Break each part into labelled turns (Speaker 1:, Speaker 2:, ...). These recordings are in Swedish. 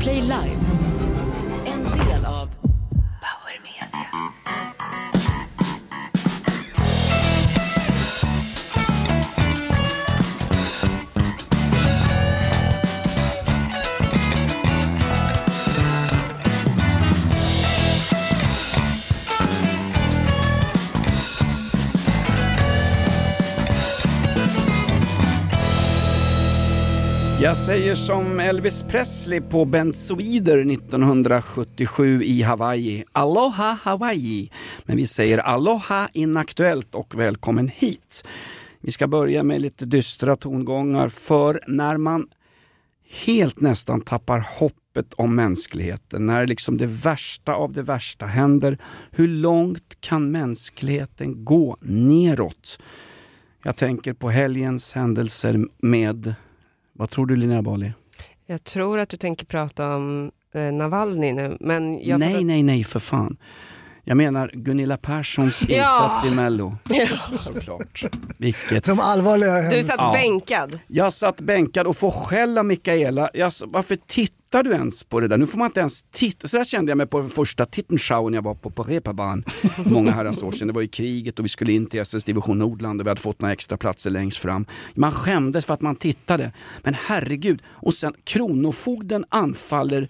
Speaker 1: Play Live.
Speaker 2: Säger som Elvis Presley på Benzoider 1977 i Hawaii. Aloha Hawaii. Men vi säger aloha inaktuellt och välkommen hit. Vi ska börja med lite dystra tongångar för när man helt nästan tappar hoppet om mänskligheten, när liksom det värsta av det värsta händer, hur långt kan mänskligheten gå neråt? Jag tänker på helgens händelser med vad tror du Linnea Bali?
Speaker 3: Jag tror att du tänker prata om eh, Navalny nu, men jag
Speaker 2: nej, nej, nej för fan. Jag menar Gunilla Perssons
Speaker 3: Ja.
Speaker 2: insats i Mello. Såklart. Vilket.
Speaker 4: De allvarliga
Speaker 3: Du satt
Speaker 2: Ja.
Speaker 3: bänkad.
Speaker 2: Jag satt bänkad och får skäll av Mikaela. Jag, varför tittar du ens på det där? Nu får man inte ens titta. Så där kände jag mig på första Tittenshowen jag var på på Reeperbahn. Många herrans år sedan. Det var i kriget och vi skulle in till SS division Nordland och vi hade fått några extra platser längst fram. Man skämdes för att man tittade. Men herregud. Och sen Kronofogden anfaller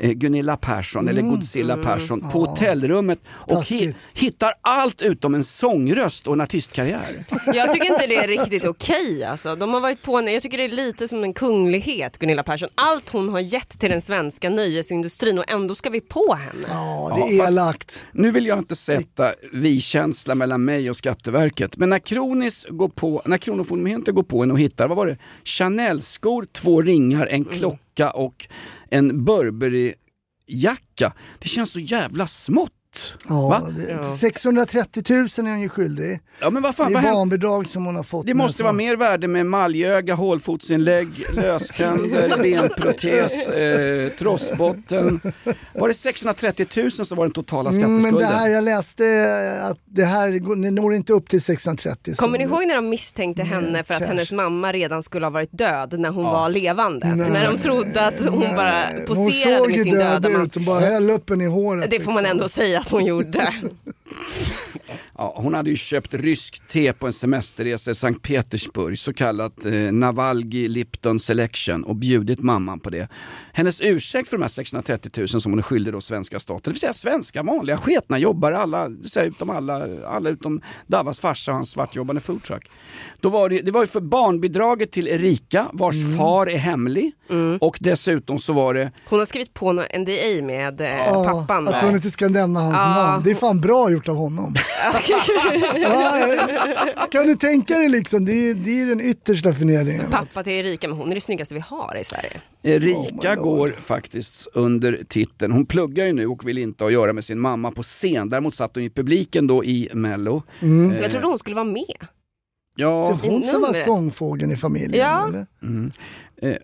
Speaker 2: Gunilla Persson eller Godzilla Persson på hotellrummet och hi- hittar allt utom en sångröst och en artistkarriär.
Speaker 3: Jag tycker inte det är riktigt okej alltså. De har varit på, jag tycker det är lite som en kunglighet Gunilla Persson. Allt hon har gett till den svenska nöjesindustrin och ändå ska vi på henne.
Speaker 4: Ja,
Speaker 2: Ja,
Speaker 4: det är
Speaker 2: fast-
Speaker 4: elakt.
Speaker 2: Nu vill jag inte sätta vi-känsla mellan mig och Skatteverket, men när Kronis går på, när Kronofogdemyndigheten går på en och hittar, vad var det, Chanel-skor, två ringar, en klocka och en Burberry-jacka. Det känns så jävla smått.
Speaker 4: Ja,
Speaker 2: Va?
Speaker 4: det,
Speaker 3: Ja.
Speaker 4: 630 000 är hon ju skyldig.
Speaker 2: Ja men vad
Speaker 4: Det
Speaker 2: fan, vad
Speaker 4: är barnbidrag som hon har fått.
Speaker 2: Det måste vara mer värde med maljöga, hålfotsinlägg, löständer, benprotes, eh, trossbotten. Var det 630 000 som var den totala
Speaker 4: Mm,
Speaker 2: skatteskulden?
Speaker 4: men det här, jag läste att det här ni når inte upp till 630. så-
Speaker 3: Kommer ni ihåg när de misstänkte henne för att
Speaker 4: cash.
Speaker 3: hennes mamma redan skulle ha varit död när hon
Speaker 2: Ja.
Speaker 3: var levande?
Speaker 4: Nej.
Speaker 3: När de trodde att hon bara
Speaker 4: Hon
Speaker 3: poserade
Speaker 4: såg
Speaker 3: med
Speaker 4: ju
Speaker 3: sin
Speaker 4: död
Speaker 3: döda man.
Speaker 4: ut, hon bara höll upp den i håret.
Speaker 3: Det får man
Speaker 4: liksom.
Speaker 3: ändå säga att hon gjorde.
Speaker 2: Ja, hon hade ju köpt rysk te på en semesterresa i Sankt Petersburg, så kallat eh, Navalgi Lipton Selection och bjudit mamman på det. Hennes ursäkt för de här 630 000 som hon är skyldig då svenska staten, det vill säga svenska vanliga sketna jobbare, alla, säga utom alla, alla utom Davas farsa och hans svartjobbande foodtruck. Då var det, det var ju för barnbidraget till Erika vars far är hemlig och dessutom så var det
Speaker 3: Hon har skrivit på NDA med eh,
Speaker 4: Ja,
Speaker 3: pappan.
Speaker 4: Att hon inte ska nämna hans
Speaker 3: Ja.
Speaker 4: namn. Det är fan bra gjort av honom. ja, kan du tänka dig liksom, det är, det är den yttersta förnedringen.
Speaker 3: Pappa till Erika, men hon är det snyggaste vi har i Sverige.
Speaker 2: Erika
Speaker 4: Oh
Speaker 2: går faktiskt under titeln, hon pluggar ju nu och vill inte ha att göra med sin mamma på scen. Däremot satt hon i publiken då i Mello.
Speaker 4: Mm.
Speaker 2: Eh,
Speaker 3: Jag trodde hon skulle vara med.
Speaker 2: Ja,
Speaker 4: Det är hon som var sångfågeln i familjen.
Speaker 3: Ja.
Speaker 4: Eller?
Speaker 2: eh,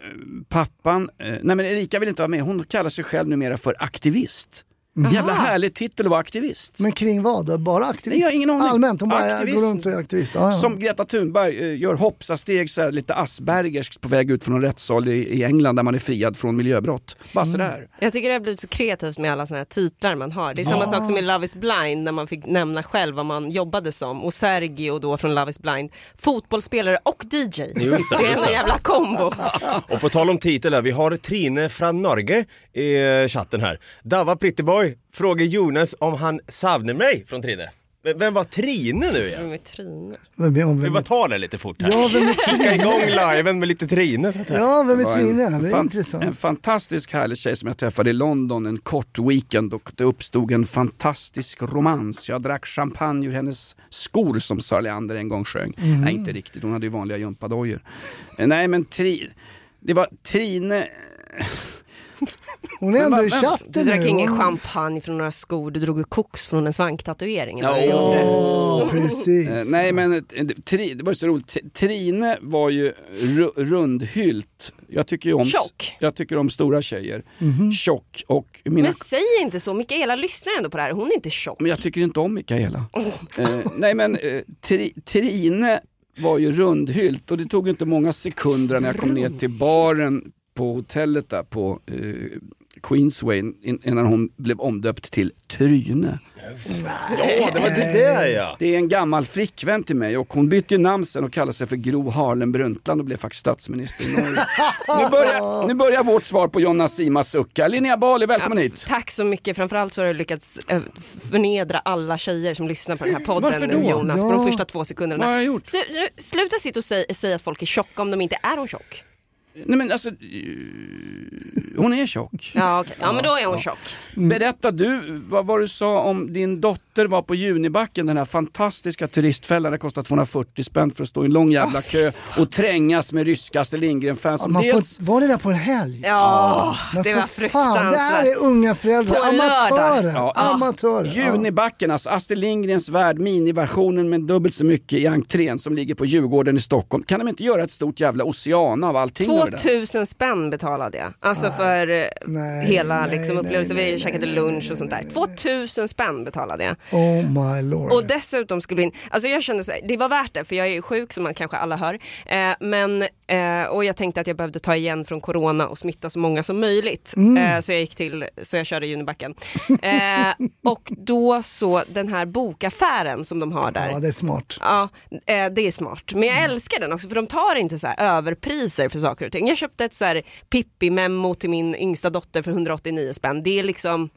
Speaker 2: pappan, eh, nej men Erika vill inte vara med, hon kallar sig själv numera för aktivist. Jävla härlig titel att vara aktivist.
Speaker 4: Men kring vad då? Bara aktivist?
Speaker 2: Nej, jag har ingen aning.
Speaker 4: Allmänt, hon bara
Speaker 2: Aktivist.
Speaker 4: går runt och är aktivist. Ja.
Speaker 2: Som Greta Thunberg eh, gör hoppsasteg så här, lite Aspergers på väg ut från en rättssal i, i England där man är friad från miljöbrott. Bara sådär.
Speaker 3: Jag tycker det har blivit så kreativt med alla såna här titlar man har. Det är samma sak som i Love is blind när man fick nämna själv vad man jobbade som. Och Sergio då från Love is blind, fotbollsspelare och DJ.
Speaker 5: Just det,
Speaker 3: det är
Speaker 5: just
Speaker 3: en
Speaker 5: det.
Speaker 3: jävla kombo.
Speaker 5: Och på tal om titel här, vi har Trine från Norge i chatten här. Dava Prettyboy frågar Jonas om han savnar mig från Trine. Men Vem var Trine nu igen?
Speaker 3: Med Trine.
Speaker 4: Vem är hon?
Speaker 5: Vi
Speaker 4: Vem
Speaker 5: bara
Speaker 4: är...
Speaker 5: tar det lite fort här.
Speaker 4: Ja, vem är
Speaker 5: Kicka igång liven med lite Trine så att säga.
Speaker 4: Ja, vem är Trine? Det är
Speaker 2: fan-
Speaker 4: intressant.
Speaker 2: En fantastisk härlig tjej som jag träffade i London en kort weekend och det uppstod en fantastisk romans. Jag drack champagne ur hennes skor som Sara Leander en gång sjöng.
Speaker 4: Mhm.
Speaker 2: Nej inte riktigt, hon hade ju vanliga gympadojor. Eh, Nej men tri, det var Trine,
Speaker 4: Hon är ändå i
Speaker 2: vad-
Speaker 3: Du
Speaker 4: chatten
Speaker 3: drack
Speaker 4: nu.
Speaker 3: ingen champagne från några skor, du drog koks från en svanktatuering.
Speaker 2: Ja,
Speaker 3: du
Speaker 4: precis.
Speaker 2: Eh, nej men eh, tri, det var så roligt, Trine var ju ru, rundhylt. Jag tycker ju om,
Speaker 3: Tjock.
Speaker 2: Jag tycker om stora tjejer. Tjock och mina
Speaker 3: Men säg inte så, Mikaela lyssnar ändå på det här, hon är inte tjock.
Speaker 2: Men jag tycker inte om Mikaela. eh, nej men eh, tri, Trine var ju rundhylt och det tog inte många sekunder när jag kom ner till baren på hotellet där på, eh, Queensway in- innan hon blev omdöpt till Tryne.
Speaker 5: Ja, det var det där ja.
Speaker 2: Det är en gammal flickvän till mig och hon bytte ju namn sen och kallade sig för Gro Harlem Brundtland och blev faktiskt statsminister i Norge. nu, börjar, nu börjar vårt svar på Jonna Simas sucka. Linnea Bali, välkommen hit.
Speaker 3: Tack så mycket, framförallt så har du lyckats eh, förnedra alla tjejer som lyssnar på den här podden
Speaker 2: Varför
Speaker 3: nu
Speaker 2: då?
Speaker 3: Jonas, på
Speaker 4: Ja.
Speaker 3: de första två sekunderna.
Speaker 2: Vad har jag gjort?
Speaker 3: Nu, sluta sitta och säga, säga att folk är tjocka om de inte är de tjock.
Speaker 2: Nej men alltså, eh, hon är tjock.
Speaker 3: Ja, okej. ja men då är hon tjock.
Speaker 2: Berätta du vad, vad du sa om din dotter var på Junibacken, den här fantastiska turistfällan. Det kostar 240 spänn för att stå i en lång jävla kö och trängas med ryska Astrid Lindgren-fans.
Speaker 4: Ja, man
Speaker 2: dels-
Speaker 4: får, var det där på en helg?
Speaker 3: Ja,
Speaker 4: Men
Speaker 3: det
Speaker 4: för
Speaker 3: var
Speaker 4: fan, det här
Speaker 3: fruktansvärt.
Speaker 4: är unga föräldrar,
Speaker 3: På
Speaker 4: amatörer.
Speaker 2: Ja.
Speaker 4: amatörer. Ja.
Speaker 2: Junibacken, alltså Astrid Lindgrens värld, miniversionen med dubbelt så mycket i entrén som ligger på Djurgården i Stockholm. Kan de inte göra ett stort jävla ocean av allting? det?
Speaker 3: 2000 spänn betalade jag. Alltså för eh,
Speaker 4: nej,
Speaker 3: hela
Speaker 4: nej,
Speaker 3: liksom,
Speaker 4: nej,
Speaker 3: upplevelsen.
Speaker 4: nej,
Speaker 3: Vi käkade lunch och sånt där. 2000 spänn betalade jag.
Speaker 4: Oh my lord.
Speaker 3: Och dessutom skulle vi in, alltså jag kände så här, det var värt det för jag är sjuk som man kanske alla hör. Eh, men, eh, och jag tänkte att jag behövde ta igen från corona och smitta så många som möjligt. Eh, så jag gick till, så jag körde Junibacken. Eh, och då så den här bokaffären som de har där.
Speaker 4: ja, det är smart.
Speaker 3: Ja, eh, det är smart. Men jag älskar den också för de tar inte så här överpriser för saker och ting. Jag köpte ett så här Pippi-memo till min yngsta dotter för 189 spänn. Det är liksom,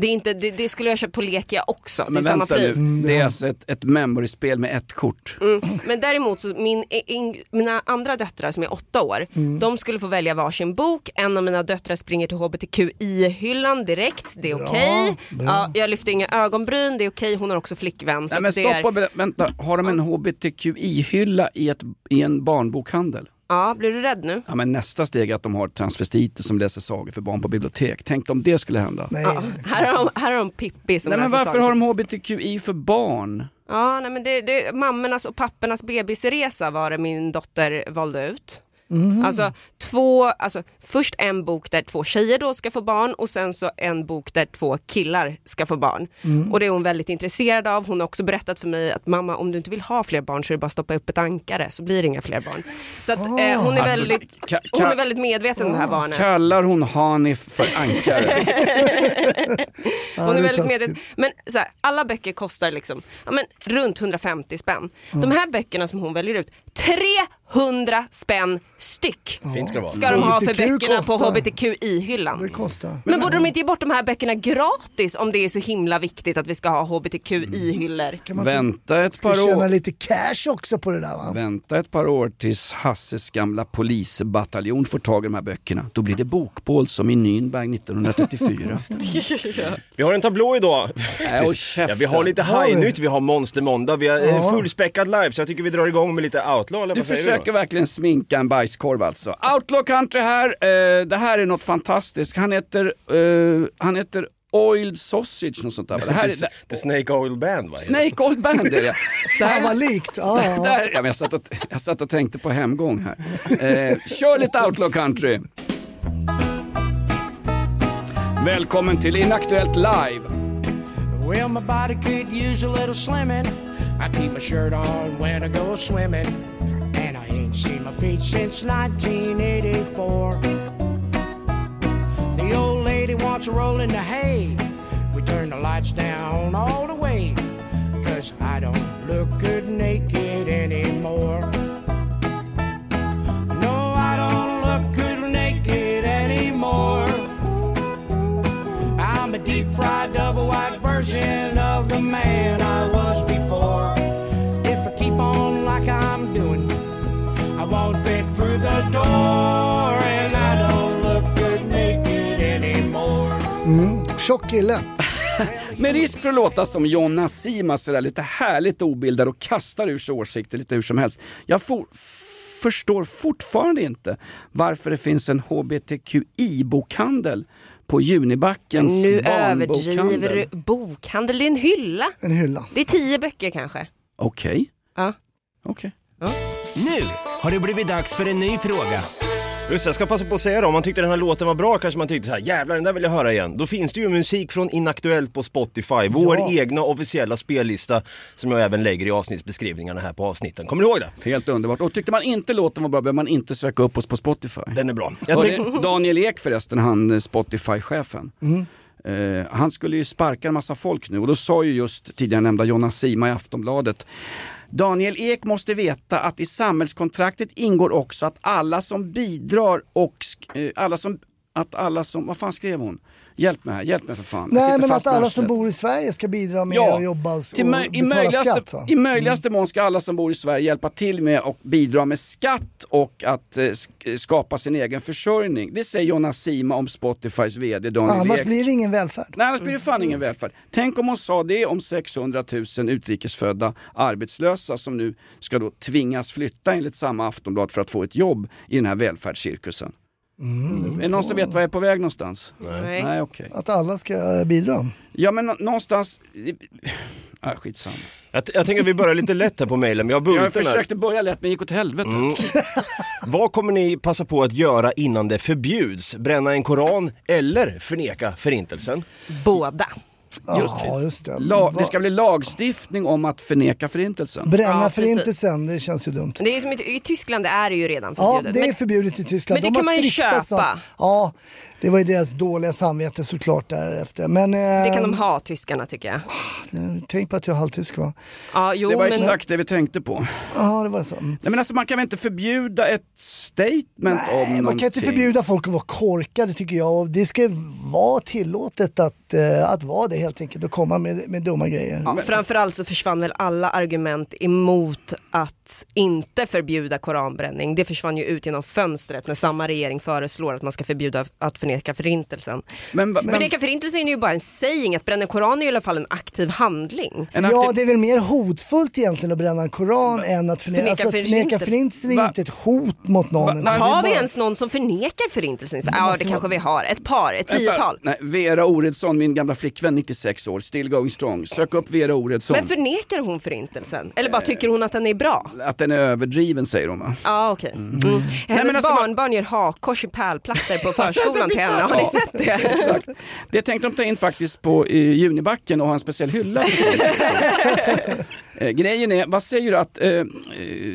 Speaker 3: det, är inte, det, det skulle jag köpt på Lekia också.
Speaker 2: Men
Speaker 3: det är samma pris.
Speaker 2: nu, det är alltså ett, ett memory-spel med ett kort.
Speaker 3: Mm. Men däremot, så min, in, mina andra döttrar som är åtta år, de skulle få välja varsin bok. En av mina döttrar springer till hbtqi-hyllan direkt, det är okej.
Speaker 4: bra.
Speaker 3: Ja, jag lyfter inga ögonbryn, det är okej. Hon har också flickvän. Så
Speaker 2: Nej men
Speaker 3: är,
Speaker 2: stoppa ber- vänta, har de en hbtqi-hylla i, ett, i en barnbokhandel?
Speaker 3: Ja, blir du rädd nu?
Speaker 2: Ja, men nästa steg är att de har transvestiter som läser sagor för barn på bibliotek. Tänk om det skulle hända.
Speaker 4: Nej.
Speaker 3: Ja, här har de, här har de Pippi som
Speaker 2: Nej, men
Speaker 3: läser
Speaker 2: varför
Speaker 3: sagor.
Speaker 2: har de hbtqi för barn?
Speaker 3: Ja, nej, men det, det, mammornas och pappornas bebisresa var det min dotter valde ut.
Speaker 2: Mhm.
Speaker 3: Alltså, två, alltså först en bok där två tjejer då ska få barn och sen så en bok där två killar ska få barn.
Speaker 2: Mm.
Speaker 3: Och det är hon väldigt intresserad av. Hon har också berättat för mig att mamma om du inte vill ha fler barn så är det bara att stoppa upp ett ankare så blir det inga fler barn. Så att, eh, hon, är
Speaker 2: Alltså,
Speaker 3: väldigt, hon är väldigt medveten om det här barnet.
Speaker 2: Kallar hon Hanif för ankare?
Speaker 3: Hon
Speaker 4: det
Speaker 3: är väldigt medveten. Men så här, alla böcker kostar liksom, ja, men, runt 150 spänn. De här böckerna som hon väljer ut, 300 spänn styck
Speaker 5: Fint ska det vara.
Speaker 3: ska de ha för
Speaker 4: HBTQ
Speaker 3: böckerna på
Speaker 4: kostar. Det
Speaker 3: hbtqi-hyllan.
Speaker 4: kostar.
Speaker 3: Men borde de inte ge bort de här böckerna gratis om det är så himla viktigt att vi ska ha hbtqi-hyllor?
Speaker 4: Kan man
Speaker 2: Vänta ett
Speaker 4: ska
Speaker 2: par
Speaker 4: tjäna
Speaker 2: år.
Speaker 4: lite cash också på det där va?
Speaker 2: Vänta ett par år tills Hasses gamla polisbataljon får tag i de här böckerna. Då blir det bokbål som i Nürnberg 1934.
Speaker 5: Vi har en tablå idag.
Speaker 2: Nej, och käften.
Speaker 5: Ja, vi har lite
Speaker 4: Har vi?
Speaker 5: hajnytt, vi har Monster Måndag, vi har
Speaker 4: Ja.
Speaker 5: ja. fullspäckad live så jag tycker vi drar igång med lite outlaw eller
Speaker 2: Du
Speaker 5: vad säger
Speaker 2: försöker verkligen sminka en bajskorv alltså. Outlaw Country här, eh, det här är något fantastiskt. Han heter, eh, han heter Oiled Sausage, något sånt där. Det här är,
Speaker 5: The, the Snake Oil Band va?
Speaker 2: Snake Oil Band är det. det här,
Speaker 4: vad likt. Ja, ja.
Speaker 2: där, ja, men jag, satt och, jag satt och tänkte på hemgång här. Eh, kör lite Outlaw Country. Välkommen till Inaktuellt Live.
Speaker 6: Well, my body could use a little slimming. I keep my shirt on when I go swimming. Ain't seen my feet since 1984. The old lady wants to roll in the hay. We turn the lights down all the way. Cause I don't look good naked anymore.
Speaker 4: Tjock kille.
Speaker 2: Med risk för att låta som Jonna Sima sådär lite härligt obildad och kastar ur sig åsikter lite hur som helst. Jag for, förstår fortfarande inte varför det finns en hbtqi-bokhandel på Junibackens
Speaker 3: Nu
Speaker 2: barnbokhandel.
Speaker 3: överdriver du. Bokhandel, det är en hylla.
Speaker 4: En hylla.
Speaker 3: Det är tio böcker kanske.
Speaker 2: Okej,
Speaker 3: Ja.
Speaker 2: okej.
Speaker 7: Nu har det blivit dags för en ny fråga.
Speaker 5: Just jag ska passa på att säga då, om man tyckte den här låten var bra kanske man tyckte så här, jävlar den där vill jag höra igen. Då finns det ju musik från Inaktuellt på Spotify, vår
Speaker 4: Ja.
Speaker 5: egna officiella spellista som jag även lägger i avsnittsbeskrivningarna här på avsnitten. Kommer ni ihåg det?
Speaker 2: Helt underbart. Och tyckte man inte låten var bra behöver man inte söka upp oss på Spotify.
Speaker 5: Den är bra. Tänk...
Speaker 2: Daniel Ek förresten, han eh, Spotify-chefen. Eh, han skulle ju sparka en massa folk nu och då sa ju just tidigare nämnda Jonna Sima i Aftonbladet Daniel Ek måste veta att i samhällskontraktet ingår också att alla som bidrar och eh, alla som, att alla som, vad fan skrev hon? Hjälp mig här, hjälp mig för fan.
Speaker 4: Nej men att alla som bor i Sverige ska bidra med
Speaker 2: Ja,
Speaker 4: att jobba och,
Speaker 2: till
Speaker 4: och
Speaker 2: mö- i,
Speaker 4: betala
Speaker 2: möjligaste,
Speaker 4: skatt. Va?
Speaker 2: I möjligaste mån ska alla som bor i Sverige hjälpa till med att bidra med skatt och att eh, sk- skapa sin egen försörjning. Det säger Jonna Sima om Spotifys VD Daniel
Speaker 4: Annars
Speaker 2: Ek.
Speaker 4: blir det ingen välfärd.
Speaker 2: Nej, annars blir det fan ingen välfärd. Tänk om hon sa det om 600 000 utrikesfödda arbetslösa som nu ska då tvingas flytta enligt samma Aftonblad för att få ett jobb i den här välfärdscirkusen. Är det någon som vet var jag är på väg någonstans?
Speaker 3: Nej.
Speaker 2: Nej, okej.
Speaker 4: Att alla ska bidra.
Speaker 2: Ja men nå- någonstans... Äh, skitsamma.
Speaker 5: Jag, jag tänker att vi börjar lite lätt här på mejlen, men jag har
Speaker 2: Jag
Speaker 5: bulten här.
Speaker 2: försökte börja lätt men gick åt helvete.
Speaker 5: Vad kommer ni passa på att göra innan det förbjuds? Bränna en koran eller förneka förintelsen?
Speaker 3: Båda.
Speaker 2: Just.
Speaker 4: Ja, just det.
Speaker 2: La, det ska bli lagstiftning om att förneka förintelsen.
Speaker 4: Bränna
Speaker 3: Ja,
Speaker 4: förintelsen, det känns ju dumt.
Speaker 3: Det är som i, I Tyskland är det ju redan
Speaker 4: Ja,
Speaker 3: förbjudet.
Speaker 4: det är
Speaker 3: Men-
Speaker 4: förbjudet i Tyskland.
Speaker 3: men det
Speaker 4: De
Speaker 3: kan man ju köpa.
Speaker 4: sånt. Ja, det var ju deras dåliga samvete såklart därefter. Men eh,
Speaker 3: det kan de ha, tyskarna tycker jag.
Speaker 4: tänk på att jag är halvtysk va?
Speaker 3: Ja, jo,
Speaker 2: Det var
Speaker 3: men...
Speaker 2: exakt det vi tänkte på.
Speaker 4: Ja, det var så. Mm.
Speaker 2: Nej, men alltså, man kan väl inte förbjuda ett statement om
Speaker 4: Nej, man
Speaker 2: någonting?
Speaker 4: kan inte förbjuda folk att vara korkade tycker jag. Och Det ska vara tillåtet att, eh, att vara det helt enkelt och komma med, med dumma grejer.
Speaker 3: Ja, framförallt så försvann väl alla argument emot att inte förbjuda koranbränning. Det försvann ju ut genom fönstret när samma regering föreslår att man ska förbjuda att förneka förintelsen.
Speaker 2: Men, men,
Speaker 3: Förneka förintelsen är ju bara en saying, att bränna koran är i alla fall en aktiv handling.
Speaker 2: en
Speaker 4: Ja,
Speaker 2: aktiv-
Speaker 4: det är väl mer hotfullt egentligen att bränna en koran än att förneka,
Speaker 3: Förneka
Speaker 4: alltså, att förneka
Speaker 3: förintelsen.
Speaker 4: är ju inte ett hot mot någon.
Speaker 2: Va?
Speaker 3: Har vi
Speaker 4: bara-
Speaker 3: ens någon som förnekar förintelsen? Så, ja,
Speaker 4: måste
Speaker 3: det
Speaker 4: vara-
Speaker 3: kanske vi har. Ett par, ett tiotal.
Speaker 2: Nej, Vera Oredsson, min gamla flickvän, 96 år, still going strong. Sök upp Vera Oredsson.
Speaker 3: Men förnekar hon förintelsen? Eller bara tycker hon att den är bra?
Speaker 2: Att den är överdriven säger hon va?
Speaker 3: Ja okej. Mm. Hennes
Speaker 2: men alltså,
Speaker 3: barnbarn gör hakkors i pärlplattor på förskolan till henne. Har ni
Speaker 2: Ja.
Speaker 3: sett det?
Speaker 2: Exakt. Det tänkte de ta in faktiskt på eh, Junibacken och ha en speciell hylla. eh, grejen är, vad säger du att eh, eh,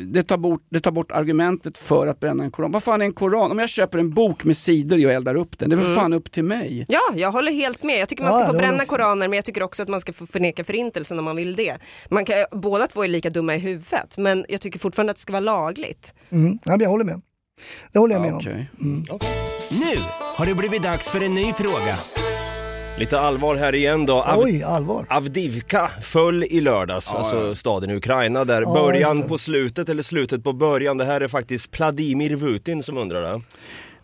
Speaker 2: det, tar bort, det tar bort argumentet för att bränna en koran? Vad fan är en koran? Om jag köper en bok med sidor och jag eldar upp den, det är väl fan upp till mig?
Speaker 3: Ja, jag håller helt med. Jag tycker man
Speaker 4: Ja,
Speaker 3: ska få
Speaker 4: det håller
Speaker 3: bränna
Speaker 4: också.
Speaker 3: koraner men jag tycker också att man ska få förneka förintelsen om man vill det. Man kan, båda två är lika dumma i huvudet men jag tycker fortfarande att det ska vara lagligt.
Speaker 4: Mm, ja, men jag håller med. Det håller jag med om.
Speaker 2: Okej.
Speaker 7: Nu har det blivit dags för en ny fråga.
Speaker 5: Lite allvar här igen då. Av-
Speaker 4: Oj, allvar.
Speaker 5: Avdivka föll i lördags, alltså staden i Ukraina där
Speaker 4: Ja,
Speaker 5: början på slutet eller slutet på början. Det här är faktiskt Vladimir Putin som undrar det.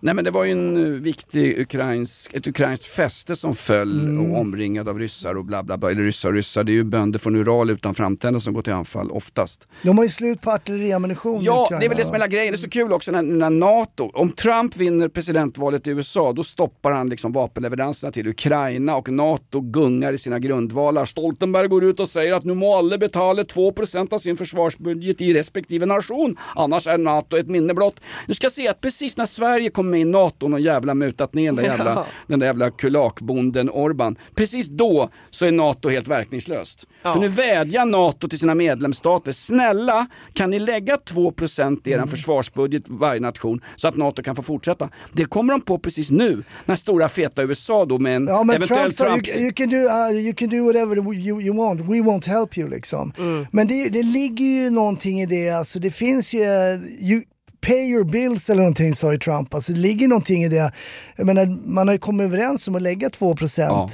Speaker 2: Nej men det var ju en eh, viktig ukrainsk, ett ukrainskt fäste som föll
Speaker 4: Mm.
Speaker 2: och omringad av ryssar och bla bla bla. Eller ryssar och ryssar, det är ju bönder från Ural utan framtänder som går till anfall oftast.
Speaker 4: De har ju slut på artilleriammunition
Speaker 2: Ja,
Speaker 4: Ukraina,
Speaker 2: det är väl det som är hela grejen. Det är så kul också när, när NATO, om Trump vinner presidentvalet i USA, då stoppar han liksom vapenleveranserna till Ukraina och NATO gungar i sina grundvalar. Stoltenberg går ut och säger att nu må alla betala 2% av sin försvarsbudget i respektive nation, annars är NATO ett minne blott. Du ska se att precis när Sverige kom med i NATO, någon jävla mutat ner den där jävla,
Speaker 3: Ja.
Speaker 2: den där jävla kulakbonden Orban, precis då så är NATO helt verkningslöst.
Speaker 3: Ja.
Speaker 2: För nu vädjar NATO till sina medlemsstater, snälla kan ni lägga 2% i er försvarsbudget varje nation så att NATO kan få fortsätta. Det kommer de på precis nu, när stora feta USA då med en
Speaker 4: Ja men
Speaker 2: eventuell
Speaker 4: Trump
Speaker 2: Trump...
Speaker 4: you, you, can do, uh, you can do whatever you, you want, we won't help you liksom.
Speaker 2: Mm.
Speaker 4: Men det, det ligger ju någonting i det, alltså det finns ju, eh, you, pay your bills eller någonting sa ju Trump, alltså det ligger någonting i det. Jag menar, man har ju kommit överens om att lägga 2%
Speaker 2: Ja.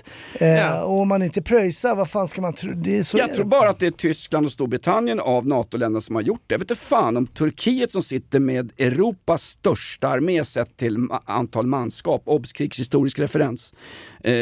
Speaker 4: eh,
Speaker 3: Ja.
Speaker 4: och om man inte pröjsar, vad fan ska man tro? Det är så är
Speaker 2: Jag
Speaker 4: det.
Speaker 2: tror bara att det är Tyskland och Storbritannien av NATO-länderna som har gjort det. Jag vet inte fan om Turkiet som sitter med Europas största armé sett till antal manskap, obs krigshistorisk referens, eh,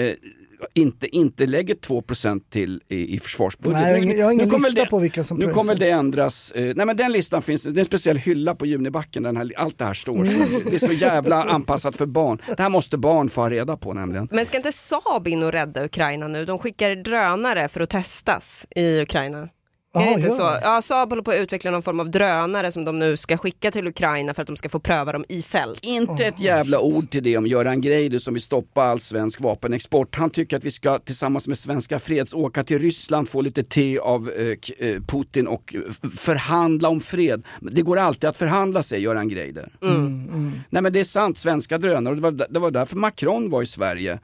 Speaker 2: inte, inte lägger 2% till i, i försvarsbudget.
Speaker 4: Nej, jag har ingen- jag har ingen
Speaker 2: Nu kommer
Speaker 4: lista
Speaker 2: det,
Speaker 4: på vilka som
Speaker 2: Nu kommer det ändras. Eh, nej men den listan finns, det är en speciell hylla på Junibacken den här, allt det här står. Det är så jävla anpassat för barn. Det här måste barn få reda på nämligen.
Speaker 3: Men ska inte Saab in och rädda Ukraina nu? De skickar drönare för att testas i Ukraina. Är det inte så? Ja, Saab håller på att utveckla någon form av drönare som de nu ska skicka till Ukraina för att de ska få pröva dem i fält.
Speaker 2: Inte ett jävla ord till det om Göran Greider som vill stoppa all svensk vapenexport. Han tycker att vi ska tillsammans med Svenska Freds åka till Ryssland, få lite te av eh, eh, Putin och eh, förhandla om fred. Det går alltid att förhandla säger Göran Greider. Nej men det är sant, svenska drönare. Det, var, det var därför Macron var i Sverige.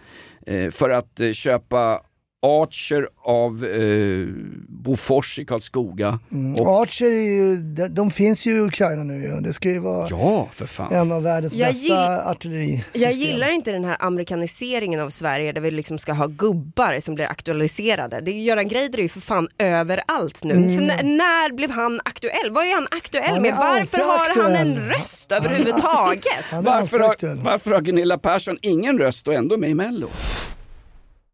Speaker 2: Eh, för att eh, köpa Archer av eh, Bofors i Karlskoga. Och,
Speaker 4: Archer är ju, de, de finns ju i Ukraina nu. Det ska ju vara
Speaker 2: ja, för fan.
Speaker 4: en av världens
Speaker 3: Jag
Speaker 4: bästa
Speaker 3: gill-
Speaker 4: artillerisystem.
Speaker 3: Jag gillar inte den här amerikaniseringen av Sverige där vi liksom ska ha gubbar som blir aktualiserade. Det är Göran Greider är ju för fan överallt nu. Så n- när blev han aktuell? Vad är han aktuell
Speaker 4: Han är
Speaker 3: med? Varför har han en
Speaker 4: aktuell.
Speaker 3: röst överhuvudtaget?
Speaker 2: Varför har,
Speaker 4: aktuell.
Speaker 2: varför har Gunilla Persson ingen röst och ändå med i Mello?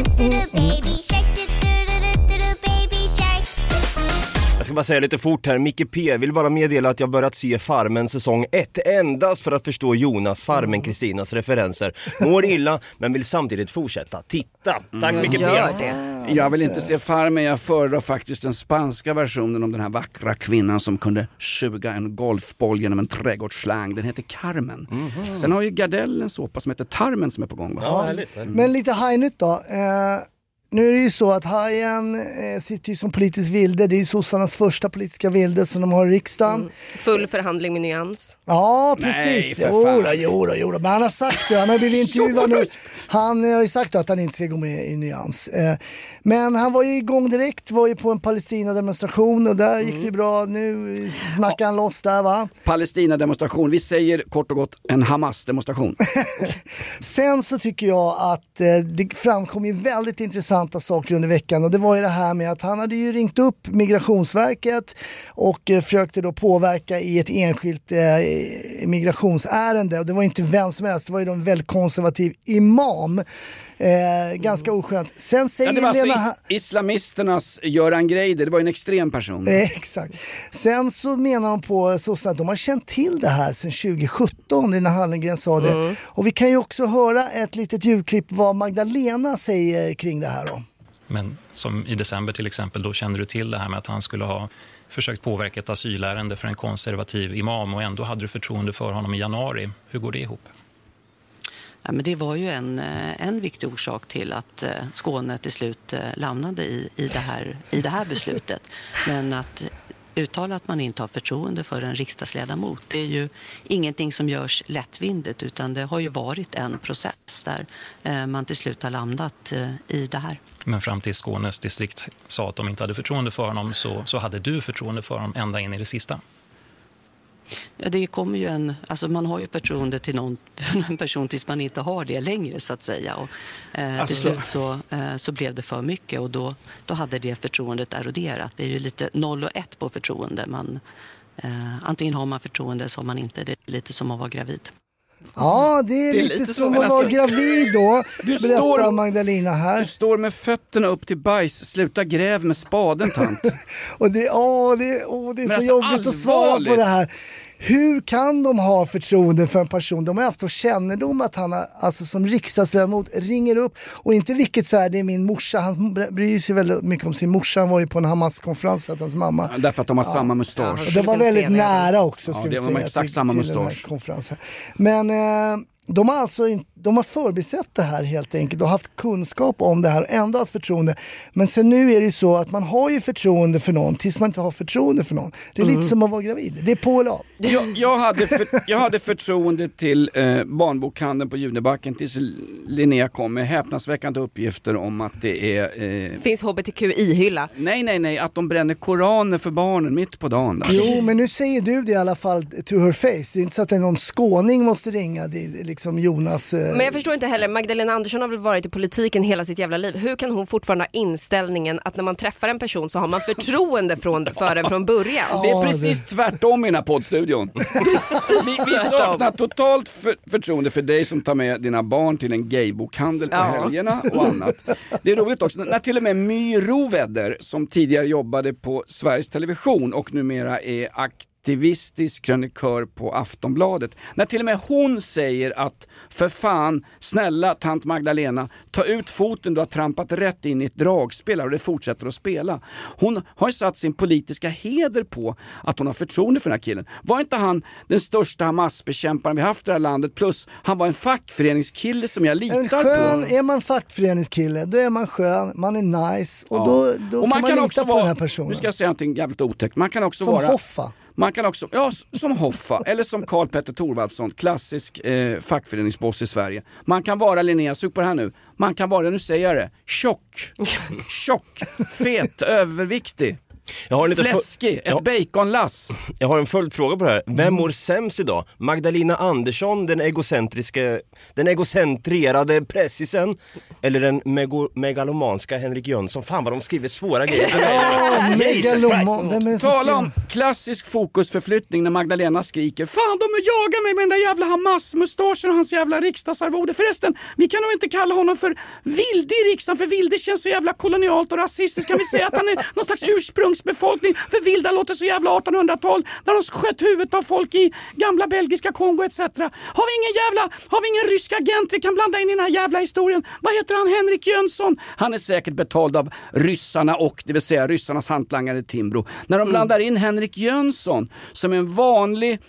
Speaker 5: Jag ska bara säga lite fort här, Micke P vill bara meddela att jag börjat se Farmen säsong 1 endast för att förstå Jonas, Farmen, Kristinas referenser. Mår illa men vill samtidigt fortsätta titta. Tack Micke P.
Speaker 3: Gör det.
Speaker 2: Jag vill inte se Farmen, jag föredrar faktiskt den spanska versionen om den här vackra kvinnan som kunde suga en golfboll genom en trädgårdsslang. Den heter Carmen. Sen har ju Gardell en såpa som heter Tarmen som är på gång. Va?
Speaker 5: Ja, härligt.
Speaker 4: Men lite hajnytt då. Eh, nu är det ju så att Hajen eh, sitter ju som politisk vilde. Det är ju sossarnas första politiska vilde som de har i riksdagen.
Speaker 3: Full förhandling med nyans.
Speaker 4: Ja,
Speaker 2: Nej,
Speaker 4: precis.
Speaker 2: för
Speaker 4: Jo,
Speaker 2: fan.
Speaker 4: jo, då, jo då. Men han har sagt det. Han har blivit intervjuad nu. Han eh, har ju sagt att han inte ska gå med i Nyans. Eh, Men han var ju igång direkt, var ju på en Palestina-demonstration och där gick det ju bra. Nu snackar han loss där va.
Speaker 2: Palestina-demonstration, vi säger kort och gott en Hamas-demonstration.
Speaker 4: Sen så tycker jag att eh, det framkom ju väldigt intressanta saker under veckan och det var ju det här med att han hade ju ringt upp Migrationsverket och eh, försökte då påverka i ett enskilt eh, migrationsärende och det var inte vem som helst, det var ju en väldigt konservativ imam. Eh, ganska oskönt. Sen säger
Speaker 2: Ja, det var alltså
Speaker 4: Lena...
Speaker 2: is-
Speaker 4: Ha-
Speaker 2: islamisternas Göran Greider, det var en extrem person.
Speaker 4: Exakt. Sen så menar de på sossarna att de har känt till det här sedan 2017 när Hallengren sa det. Och vi kan ju också höra ett litet ljudklipp vad Magdalena säger kring det här.
Speaker 8: Men som i december till exempel, då kände du till det här med att han skulle ha försökt påverka ett asylärende för en konservativ imam och ändå hade du förtroende för honom i januari. Hur går det ihop?
Speaker 9: Ja, men det var ju en, eh, en viktig orsak till att eh, Skåne till slut eh, landade i, i, det här, i det här beslutet. Men att uttala att man inte har förtroende för en riksdagsledamot det är ju ingenting som görs lättvindigt utan det har ju varit en process där man till slut har landat i det här.
Speaker 8: Men fram till Skånes distrikt sa att de inte hade förtroende för honom så, så hade du förtroende för honom ända in i det sista.
Speaker 9: Ja, det kommer ju en, alltså man har ju förtroende till någon en person tills man inte har det längre så att säga. Och, eh,
Speaker 2: Alltså-
Speaker 9: Till slut så, eh, så blev det för mycket och då, då hade det förtroendet eroderat. Det är ju lite noll och ett på förtroende. Man, eh, antingen har man förtroende eller så har man inte. Det är lite som att vara gravid.
Speaker 4: Ja, det är,
Speaker 2: Det är
Speaker 4: lite,
Speaker 2: lite
Speaker 4: som att vara
Speaker 2: alltså-
Speaker 4: gravid då,
Speaker 2: Du
Speaker 4: berättar
Speaker 2: står-
Speaker 4: Magdalena här.
Speaker 2: Du står med fötterna upp till bajs, sluta gräv med spaden tant.
Speaker 4: Och det, åh, det, åh, det är
Speaker 2: Men
Speaker 4: så
Speaker 2: alltså,
Speaker 4: jobbigt att svara på
Speaker 2: allvarligt.
Speaker 4: det här. Hur kan de ha förtroende för en person? De har haft så kännedom att han har, alltså som riksdagsledamot ringer upp och inte vilket så här, det är min morsa, han bryr sig väldigt mycket om sin morsa, han var ju på en Hamas-konferens för att hans mamma
Speaker 2: Därför att de har samma mustasch.
Speaker 4: och det var väldigt nära också ska
Speaker 2: Ja,
Speaker 4: vi
Speaker 2: det var
Speaker 4: säga.
Speaker 2: exakt
Speaker 4: till-
Speaker 2: samma mustasch.
Speaker 4: Men eh, de har alltså in, de har förbisett det här helt enkelt och haft kunskap om det här och ändå haft förtroende. Men sen nu är det ju så att man har ju förtroende för någon tills man inte har förtroende för någon. Det är
Speaker 2: Mm.
Speaker 4: lite som att vara gravid. Det är på eller av.
Speaker 2: Jag, jag, hade för, jag hade förtroende till eh, barnbokhandeln på Junebacken tills Linnea kom med häpnadsväckande uppgifter om att det är... Eh,
Speaker 3: Finns hbtqi-hylla.
Speaker 2: nej, nej, nej, att de bränner koraner för barnen mitt på dagen. Där.
Speaker 4: Jo, men nu säger du det i alla fall to her face. Det är inte så att någon skåning måste ringa det är liksom Jonas. Eh,
Speaker 3: Men jag förstår inte heller, Magdalena Andersson har väl varit i politiken hela sitt jävla liv. Hur kan hon fortfarande ha inställningen att när man träffar en person så har man förtroende från, för den från början?
Speaker 2: Det är precis tvärtom i den här poddstudion. vi, vi saknar totalt för, förtroende för dig som tar med dina barn till en gaybokhandel på
Speaker 3: Ja.
Speaker 2: helgerna och annat. Det är roligt också när till och med My Rovedder som tidigare jobbade på Sveriges Television och numera är aktivistisk krönikör på Aftonbladet. När till och med hon säger att för fan, snälla tant Magdalena, ta ut foten du har trampat rätt in i ett dragspel och det fortsätter att spela. Hon har ju satt sin politiska heder på att hon har förtroende för den här killen. Var inte han den största Hamas-bekämparen vi haft i det här landet? Plus han var en fackföreningskille som jag litar
Speaker 4: skön,
Speaker 2: på.
Speaker 4: är man fackföreningskille, då är man skön, man är nice och
Speaker 2: Ja.
Speaker 4: då, då
Speaker 2: Och man
Speaker 4: kan man
Speaker 2: kan
Speaker 4: lita
Speaker 2: också
Speaker 4: på
Speaker 2: vara,
Speaker 4: den här personen.
Speaker 2: nu ska jag säga någonting jävligt otäckt, man kan också
Speaker 4: Som
Speaker 2: vara
Speaker 4: Hoffa.
Speaker 2: Man kan också, ja som Hoffa eller som Karl Petter Thorvaldsson, klassisk eh, fackföreningsboss i Sverige. Man kan vara Linnea, sug på det här nu, man kan vara, nu säger jag det, tjock, tjock, fet, överviktig.
Speaker 5: Jag har en
Speaker 2: Fläskig,
Speaker 5: Ja.
Speaker 2: ett baconlass.
Speaker 5: Jag har en följdfråga på det här. Vem mår sämst idag? Magdalena Andersson, den egocentriska, den egocentrerade pressisen eller den mego, megalomanska Henrik Jönsson? Fan vad de skriver svåra grejer.
Speaker 4: Ja,
Speaker 5: Jesus
Speaker 4: megaloman.
Speaker 5: Christ.
Speaker 4: Vem är det som
Speaker 2: Tala om klassisk fokusförflyttning när Magdalena skriker Fan de jagar mig med den där jävla Hamas-mustaschen och hans jävla riksdagsarvode. Förresten, vi kan nog inte kalla honom för vilde i riksdagen för vilde känns så jävla kolonialt och rasistiskt. Kan vi säga att han är någon slags ursprungsbefolkning? För vilda låter så jävla 1800-tal när de sköt huvudet av folk i gamla belgiska Kongo etc. Har vi ingen jävla, har vi ingen rysk agent vi kan blanda in i den här jävla historien? Vad heter han? Henrik Jönsson? Han är säkert betald av ryssarna och det vill säga ryssarnas hantlangare Timbro. När de blandar in Henrik Jönsson som en vanlig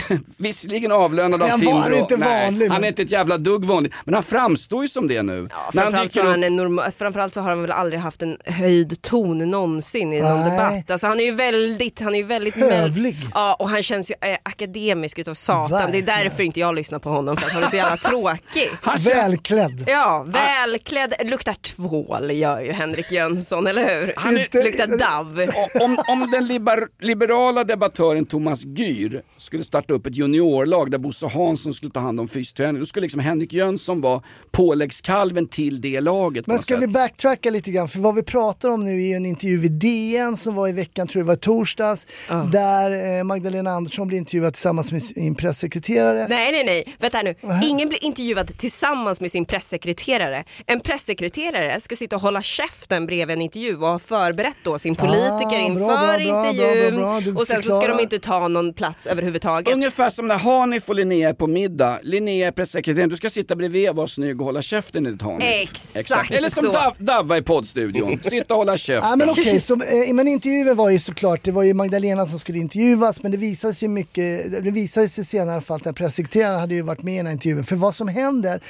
Speaker 2: Visserligen avlönad av
Speaker 4: Han
Speaker 2: Timbro.
Speaker 4: var inte
Speaker 2: Nej,
Speaker 4: vanlig,
Speaker 2: han är inte ett jävla dugg vanlig. Men han framstår ju som det nu. När han
Speaker 3: Framförallt så,
Speaker 2: dyker
Speaker 3: har han
Speaker 2: upp-
Speaker 3: en norma- framförallt så har han väl aldrig haft en höjd ton någonsin i någon
Speaker 4: Nej.
Speaker 3: debatt. Alltså han är ju väldigt, han är ju väldigt
Speaker 4: Hövlig.
Speaker 3: Ja och han känns ju eh, akademisk utav satan. Det är
Speaker 4: Verkligen.
Speaker 3: därför inte jag lyssnar på honom för att han är så jävla tråkig.
Speaker 2: Han
Speaker 4: Välklädd.
Speaker 3: Ja, välklädd, luktar tvål gör ju Henrik Jönsson, eller hur?
Speaker 2: Han är-
Speaker 3: Inte, luktar dav.
Speaker 2: Om, om den liber, liberala debattören Thomas Gyr skulle starta upp ett juniorlag där Bosse Hansson skulle ta hand om fysträning, då skulle liksom Henrik Jönsson vara påläggskalven till det laget.
Speaker 4: Men ska vi
Speaker 2: sätt.
Speaker 4: backtracka lite grann? För vad vi pratar om nu är en intervju vid DN som var i veckan, tror jag det var torsdags, där eh, Magdalena Andersson blir intervjuad tillsammans med sin pressekreterare.
Speaker 3: Nej, nej, nej. Vänta nu. Ingen blir intervjuad tillsammans med sin pressekreterare. En pressekreterare ska sitta och hålla käften bredvid en intervju och ha förberett då sin politiker
Speaker 4: Ah, bra,
Speaker 3: inför
Speaker 4: bra, bra,
Speaker 3: intervjun.
Speaker 4: bra, bra, bra. Du
Speaker 3: och sen så ska de inte ta någon plats överhuvudtaget. Överhuvudtaget.
Speaker 2: Ungefär som när Hanif och Linnea är på middag. Linnea är pressekreteraren, du ska sitta bredvid och vara snygg och hålla käften enligt Hanif.
Speaker 3: Exakt
Speaker 2: Eller som. Dav, Davva i poddstudion, sitta och hålla käften.
Speaker 4: Ja, men okej, så, eh, men intervjun var ju såklart, det var ju Magdalena som skulle intervjuas men det visade sig mycket, det visade sig senare fall att den pressekreteraren hade ju varit med i den här intervjun. För vad som händer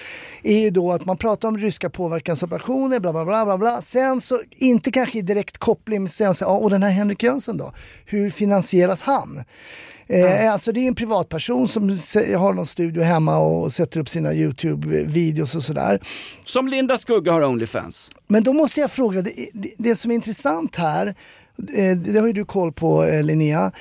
Speaker 4: är ju då att man pratar om ryska påverkansoperationer, bla bla bla bla bla. Sen så, inte kanske i direkt koppling, men sen så, ja, och den här Henrik Jönsson då, hur finansieras han? Eh, Alltså det är en privatperson som har någon studio hemma och sätter upp sina YouTube-videos och sådär.
Speaker 2: Som Linda Skugga har Onlyfans.
Speaker 4: Men då måste jag fråga, det, det, det som är intressant här, eh, det har ju du koll på eh, Linnea,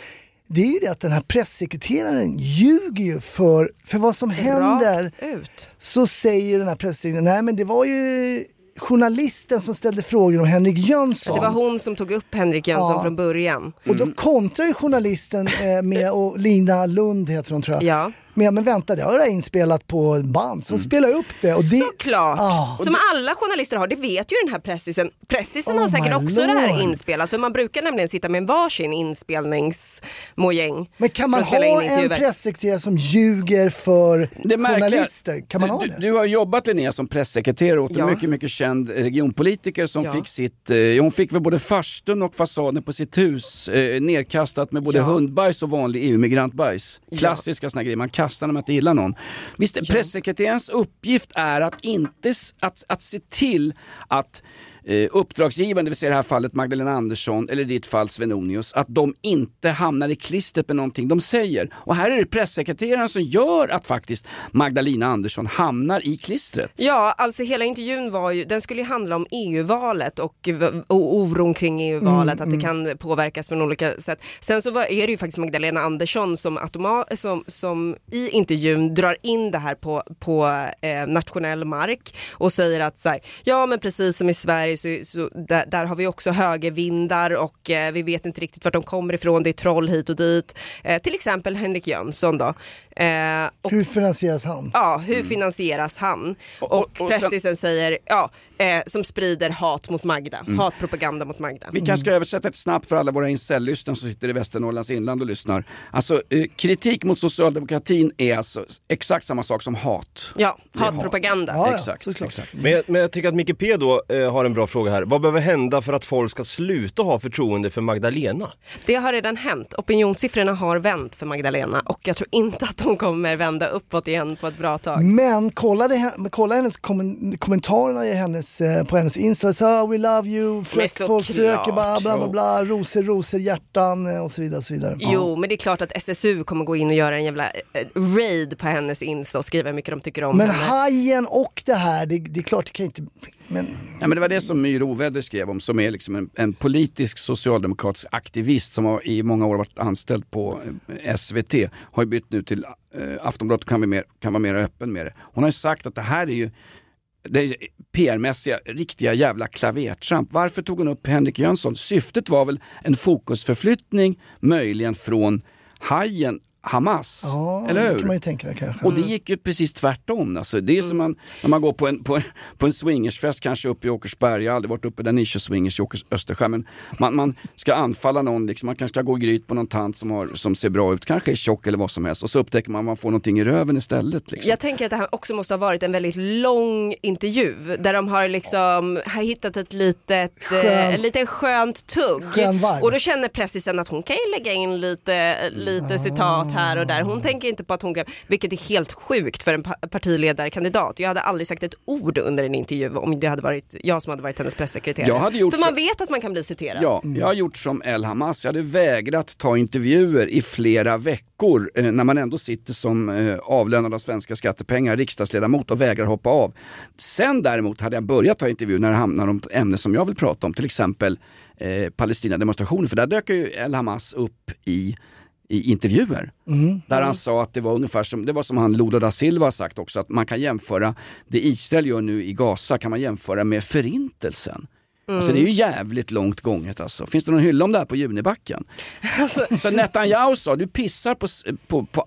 Speaker 4: det är ju det att den här pressekreteraren ljuger ju för, för vad som händer.
Speaker 3: ut.
Speaker 4: Så säger den här pressekreteraren, nej men det var ju journalisten som ställde frågor om Henrik Jönsson.
Speaker 3: Det var hon som tog upp Henrik Jönsson
Speaker 4: Ja.
Speaker 3: från början.
Speaker 4: Och då kontrar ju journalisten eh, med, och Lina Lund heter hon tror jag,
Speaker 3: Ja.
Speaker 4: Med men vänta det har jag inspelat på band, så spela upp det. Och det
Speaker 3: Såklart!
Speaker 4: Ah.
Speaker 3: Som alla journalister har, det vet ju den här pressisen. Pressisen
Speaker 4: Oh
Speaker 3: har säkert också det här
Speaker 4: lord.
Speaker 3: inspelat för man brukar nämligen sitta med en varsin inspelningsmojäng.
Speaker 4: Men kan man ha en pressekreterare som ljuger för journalister? Kan man
Speaker 2: du,
Speaker 4: ha det?
Speaker 2: du har jobbat Linnea som pressekreterare åt
Speaker 3: Ja.
Speaker 2: en mycket, mycket känd regionpolitiker som
Speaker 3: Ja.
Speaker 2: fick sitt, eh, hon fick väl både farstun och fasaden på sitt hus eh, nerkastat med både
Speaker 3: Ja.
Speaker 2: hundbajs och vanlig EU-migrantbajs.
Speaker 3: Ja.
Speaker 2: Klassiska såna grejer, man kastar när man inte gillar någon. Visst, pressekreterarens uppgift är att inte, att, att se till att eh, uppdragsgivaren, det vill säga i det här fallet Magdalena Andersson eller i ditt fall Svenonius, att de inte hamnar i klistret med någonting de säger. Och här är det pressekreteraren som gör att faktiskt Magdalena Andersson hamnar i klistret.
Speaker 3: Ja, alltså hela intervjun var ju, den skulle ju handla om EU-valet och, och oron kring EU-valet,
Speaker 4: Mm,
Speaker 3: att det kan påverkas från olika sätt. Sen så var, är det ju faktiskt Magdalena Andersson som, automa, som, som i intervjun drar in det här på, på eh, nationell mark och säger att så här, ja men precis som i Sverige så, så där, där har vi också högervindar och eh, vi vet inte riktigt vart de kommer ifrån, det är troll hit och dit. Eh, till exempel Henrik Jönsson då. Eh, och
Speaker 4: Hur finansieras han?
Speaker 3: Ja, hur finansieras han? Och,
Speaker 2: Och- och sen-
Speaker 3: pressisen säger, ja, eh, som sprider hat mot Magda, hatpropaganda mot Magda.
Speaker 2: Vi kanske ska översätta det snabbt för alla våra incel-lyssnare som sitter i Västernorrlands inland och lyssnar. Alltså, eh, kritik mot socialdemokratin är alltså exakt samma sak som hat.
Speaker 3: Ja,
Speaker 2: är hat.
Speaker 3: hatpropaganda.
Speaker 4: Ja, ja,
Speaker 2: exakt.
Speaker 5: Men jag, men jag tycker att Micke P då eh, har en bra fråga här. Vad behöver hända för att folk ska sluta ha förtroende för Magdalena?
Speaker 3: Det har redan hänt. Opinionssiffrorna har vänt för Magdalena och jag tror inte att de kommer vända uppåt igen på ett bra tag.
Speaker 4: Men kolla, det, men kolla hennes kommen, kommentarerna i hennes, eh, på hennes Insta. Så, ah, we love you, folk fröker bara, bla bla bla, rosor, rosor, hjärtan eh, och så vidare. Och så vidare.
Speaker 3: Jo, men det är klart att SSU kommer gå in och göra en jävla eh, raid på hennes Insta och skriva hur mycket de tycker om
Speaker 4: Men
Speaker 3: henne.
Speaker 4: hajen och det här, det, det är klart det kan inte... Men,
Speaker 2: Ja, men det var det som Myr Oväder skrev om, som är liksom en, en politisk socialdemokratisk aktivist som har i många år varit anställd på eh, SVT. Har ju bytt nu till eh, Aftonbladet och kan, vara mer, kan vara mer öppen med det. Hon har ju sagt att det här är ju det är PR-mässiga, riktiga jävla klavertramp. Varför tog hon upp Henrik Jönsson? Syftet var väl en fokusförflyttning, möjligen från hajen Hamas.
Speaker 4: ja,
Speaker 2: eller
Speaker 4: det
Speaker 2: hur?
Speaker 4: kan man ju tänka kanske.
Speaker 2: Och det gick ju precis tvärtom. Alltså, det är som man, när man går på en, på, en, på en swingersfest, kanske uppe i Åkersberga, jag har aldrig varit uppe där ni kör swingers i Åkers, Östersjö, men man, man ska anfalla någon, liksom, man kanske ska gå i gryt på någon tant som, har, som ser bra ut, kanske är tjock eller vad som helst, och så upptäcker man att man får någonting i röven istället. Liksom.
Speaker 3: Jag tänker att det här också måste ha varit en väldigt lång intervju där de har liksom har hittat ett litet,
Speaker 4: Skön-
Speaker 3: eh, en liten skönt tugg.
Speaker 4: Skön.
Speaker 3: Och då känner pressisen att hon kan ju lägga in lite, lite citat här och där. Hon tänker inte på att hon kan, vilket är helt sjukt för en pa- partiledarkandidat. Jag hade aldrig sagt ett ord under en intervju om det hade varit jag som hade varit hennes pressekreterare.
Speaker 2: Jag hade gjort
Speaker 3: för man
Speaker 2: så-
Speaker 3: vet att man kan bli citerad.
Speaker 2: Ja, jag har gjort som El Hamas. Jag hade vägrat ta intervjuer i flera veckor eh, när man ändå sitter som eh, avlönad av svenska skattepengar, riksdagsledamot och vägrar hoppa av. Sen däremot hade jag börjat ta intervjuer när det hamnar om ett ämne som jag vill prata om, till exempel eh, Palestina-demonstrationer. För där dök ju El Hamas upp i i intervjuer. Där han sa att det var ungefär som, det var som han Lula da Silva har sagt också, att man kan jämföra det Israel gör nu i Gaza kan man jämföra med förintelsen. Alltså det är ju jävligt långt gånget alltså. Finns det någon hylla om det här på Junibacken? Så Netanyahu sa, du pissar på, på, på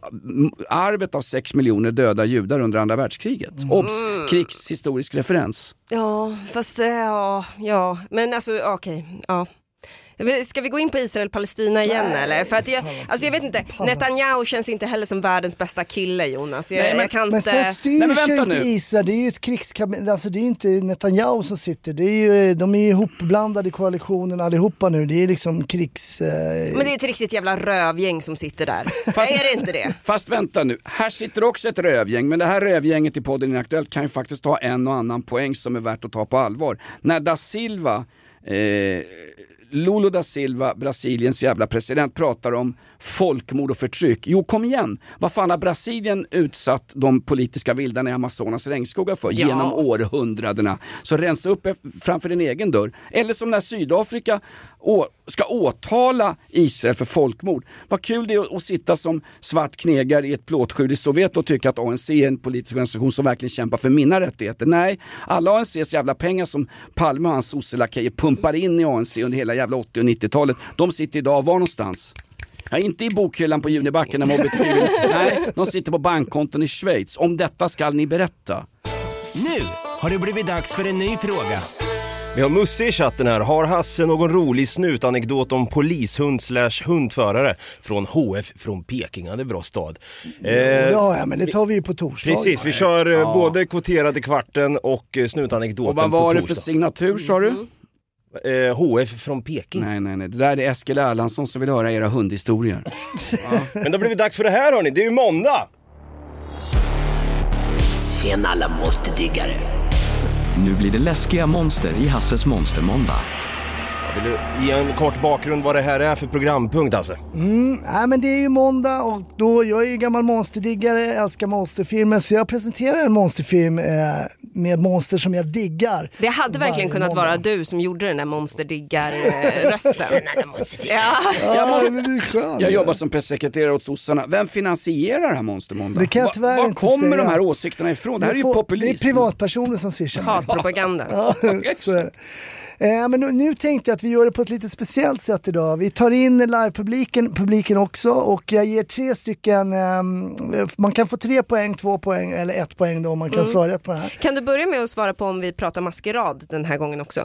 Speaker 2: arvet av 6 miljoner döda judar under andra världskriget. Obs! Krigshistorisk referens.
Speaker 3: Ja, fast eh, ja, ja, men alltså okej, ja. Ska vi gå in på Israel-Palestina igen eller? För att jag, alltså jag vet inte, Netanyahu känns inte heller som världens bästa kille Jonas. Jag,
Speaker 2: Nej, men-
Speaker 3: jag kan
Speaker 4: Men
Speaker 3: inte...
Speaker 4: sen styr
Speaker 2: Nej, men vänta
Speaker 4: inte
Speaker 2: nu.
Speaker 4: Israel, det är ju ett krigskabinett, alltså det är ju inte Netanyahu som sitter, det är ju, de är ju ihopblandade i koalitionen allihopa nu, det är liksom krigs... Eh,
Speaker 3: Men det är ett riktigt jävla rövgäng som sitter där. är det inte det?
Speaker 2: Fast vänta nu, här sitter också ett rövgäng, men det här rövgänget i podden Inaktuellt kan ju faktiskt ta en och annan poäng som är värt att ta på allvar. När da Silva, eh, Lula da Silva, Brasiliens jävla president, pratar om folkmord och förtryck. Jo, kom igen! Vad fan har Brasilien utsatt de politiska vildarna i Amazonas regnskogar för
Speaker 3: Ja.
Speaker 2: genom århundradena? Så rensa upp framför din egen dörr. Eller som när Sydafrika ska åtala Israel för folkmord. Vad kul det är att- att sitta som svart knegare i ett plåtskjul i Sovjet och tycka att ANC är en politisk organisation som verkligen kämpar för mina rättigheter. Nej, alla ANCs jävla pengar som Palme och hans sosselakejer pumpar in i ANC under hela jävla 80 och 90-talet, de sitter idag var någonstans? Ja, inte i bokhyllan på Junibacken när mobbet Nej, de sitter på bankkonton i Schweiz. Om detta skall ni berätta.
Speaker 7: Nu har det blivit dags för en ny fråga.
Speaker 5: Vi har Musse i chatten här. Har Hasse någon rolig snutanekdot om polishund slash hundförare från HF från Peking? Ja, det är bra stad. Eh,
Speaker 4: ja, ja, men det tar vi ju på torsdag.
Speaker 5: Precis, vi kör eh, både kvoterad i kvarten och eh, snutanekdoten
Speaker 2: Och vad var
Speaker 5: på
Speaker 2: det för
Speaker 5: torsdag.
Speaker 2: signatur sa du?
Speaker 5: Eh, HF från Peking.
Speaker 2: Nej, nej, nej. Det där är Eskil Erlandsson som vill höra era hundhistorier.
Speaker 5: Men det har blivit dags för det här hörni, det är ju måndag!
Speaker 10: Tjena alla monsterdiggare. Nu blir det läskiga monster i Hasses monstermåndag.
Speaker 5: Vill du ge en kort bakgrund vad det här är för programpunkt alltså?
Speaker 4: Mm, nej, men det är ju måndag och då, jag är ju gammal monsterdiggare, älskar monsterfilmer så jag presenterar en monsterfilm eh, med monster som jag diggar.
Speaker 3: Det hade verkligen kunnat
Speaker 4: måndag.
Speaker 3: vara du som gjorde den där monsterdiggar-rösten. ja.
Speaker 2: Jag, måste,
Speaker 4: men det är skönt.
Speaker 2: jag jobbar som pressekreterare åt sossarna. Vem finansierar det här Monstermåndag?
Speaker 4: Det kan jag
Speaker 2: Va-
Speaker 4: tyvärr
Speaker 2: Var
Speaker 4: inte
Speaker 2: kommer
Speaker 4: säga.
Speaker 2: de här åsikterna ifrån? Det här är ju
Speaker 4: får-
Speaker 2: populism.
Speaker 4: Det är privatpersoner som swishar.
Speaker 3: Hatpropaganda.
Speaker 4: Ja, så är det. Eh, men nu, nu tänkte jag att vi gör det på ett lite speciellt sätt idag. Vi tar in livepubliken publiken också och jag ger tre stycken, ehm, man kan få tre poäng, två poäng eller ett poäng då om man kan
Speaker 3: Mm.
Speaker 4: svara rätt på det här.
Speaker 3: Kan du börja med att svara på om vi pratar maskerad den här gången också?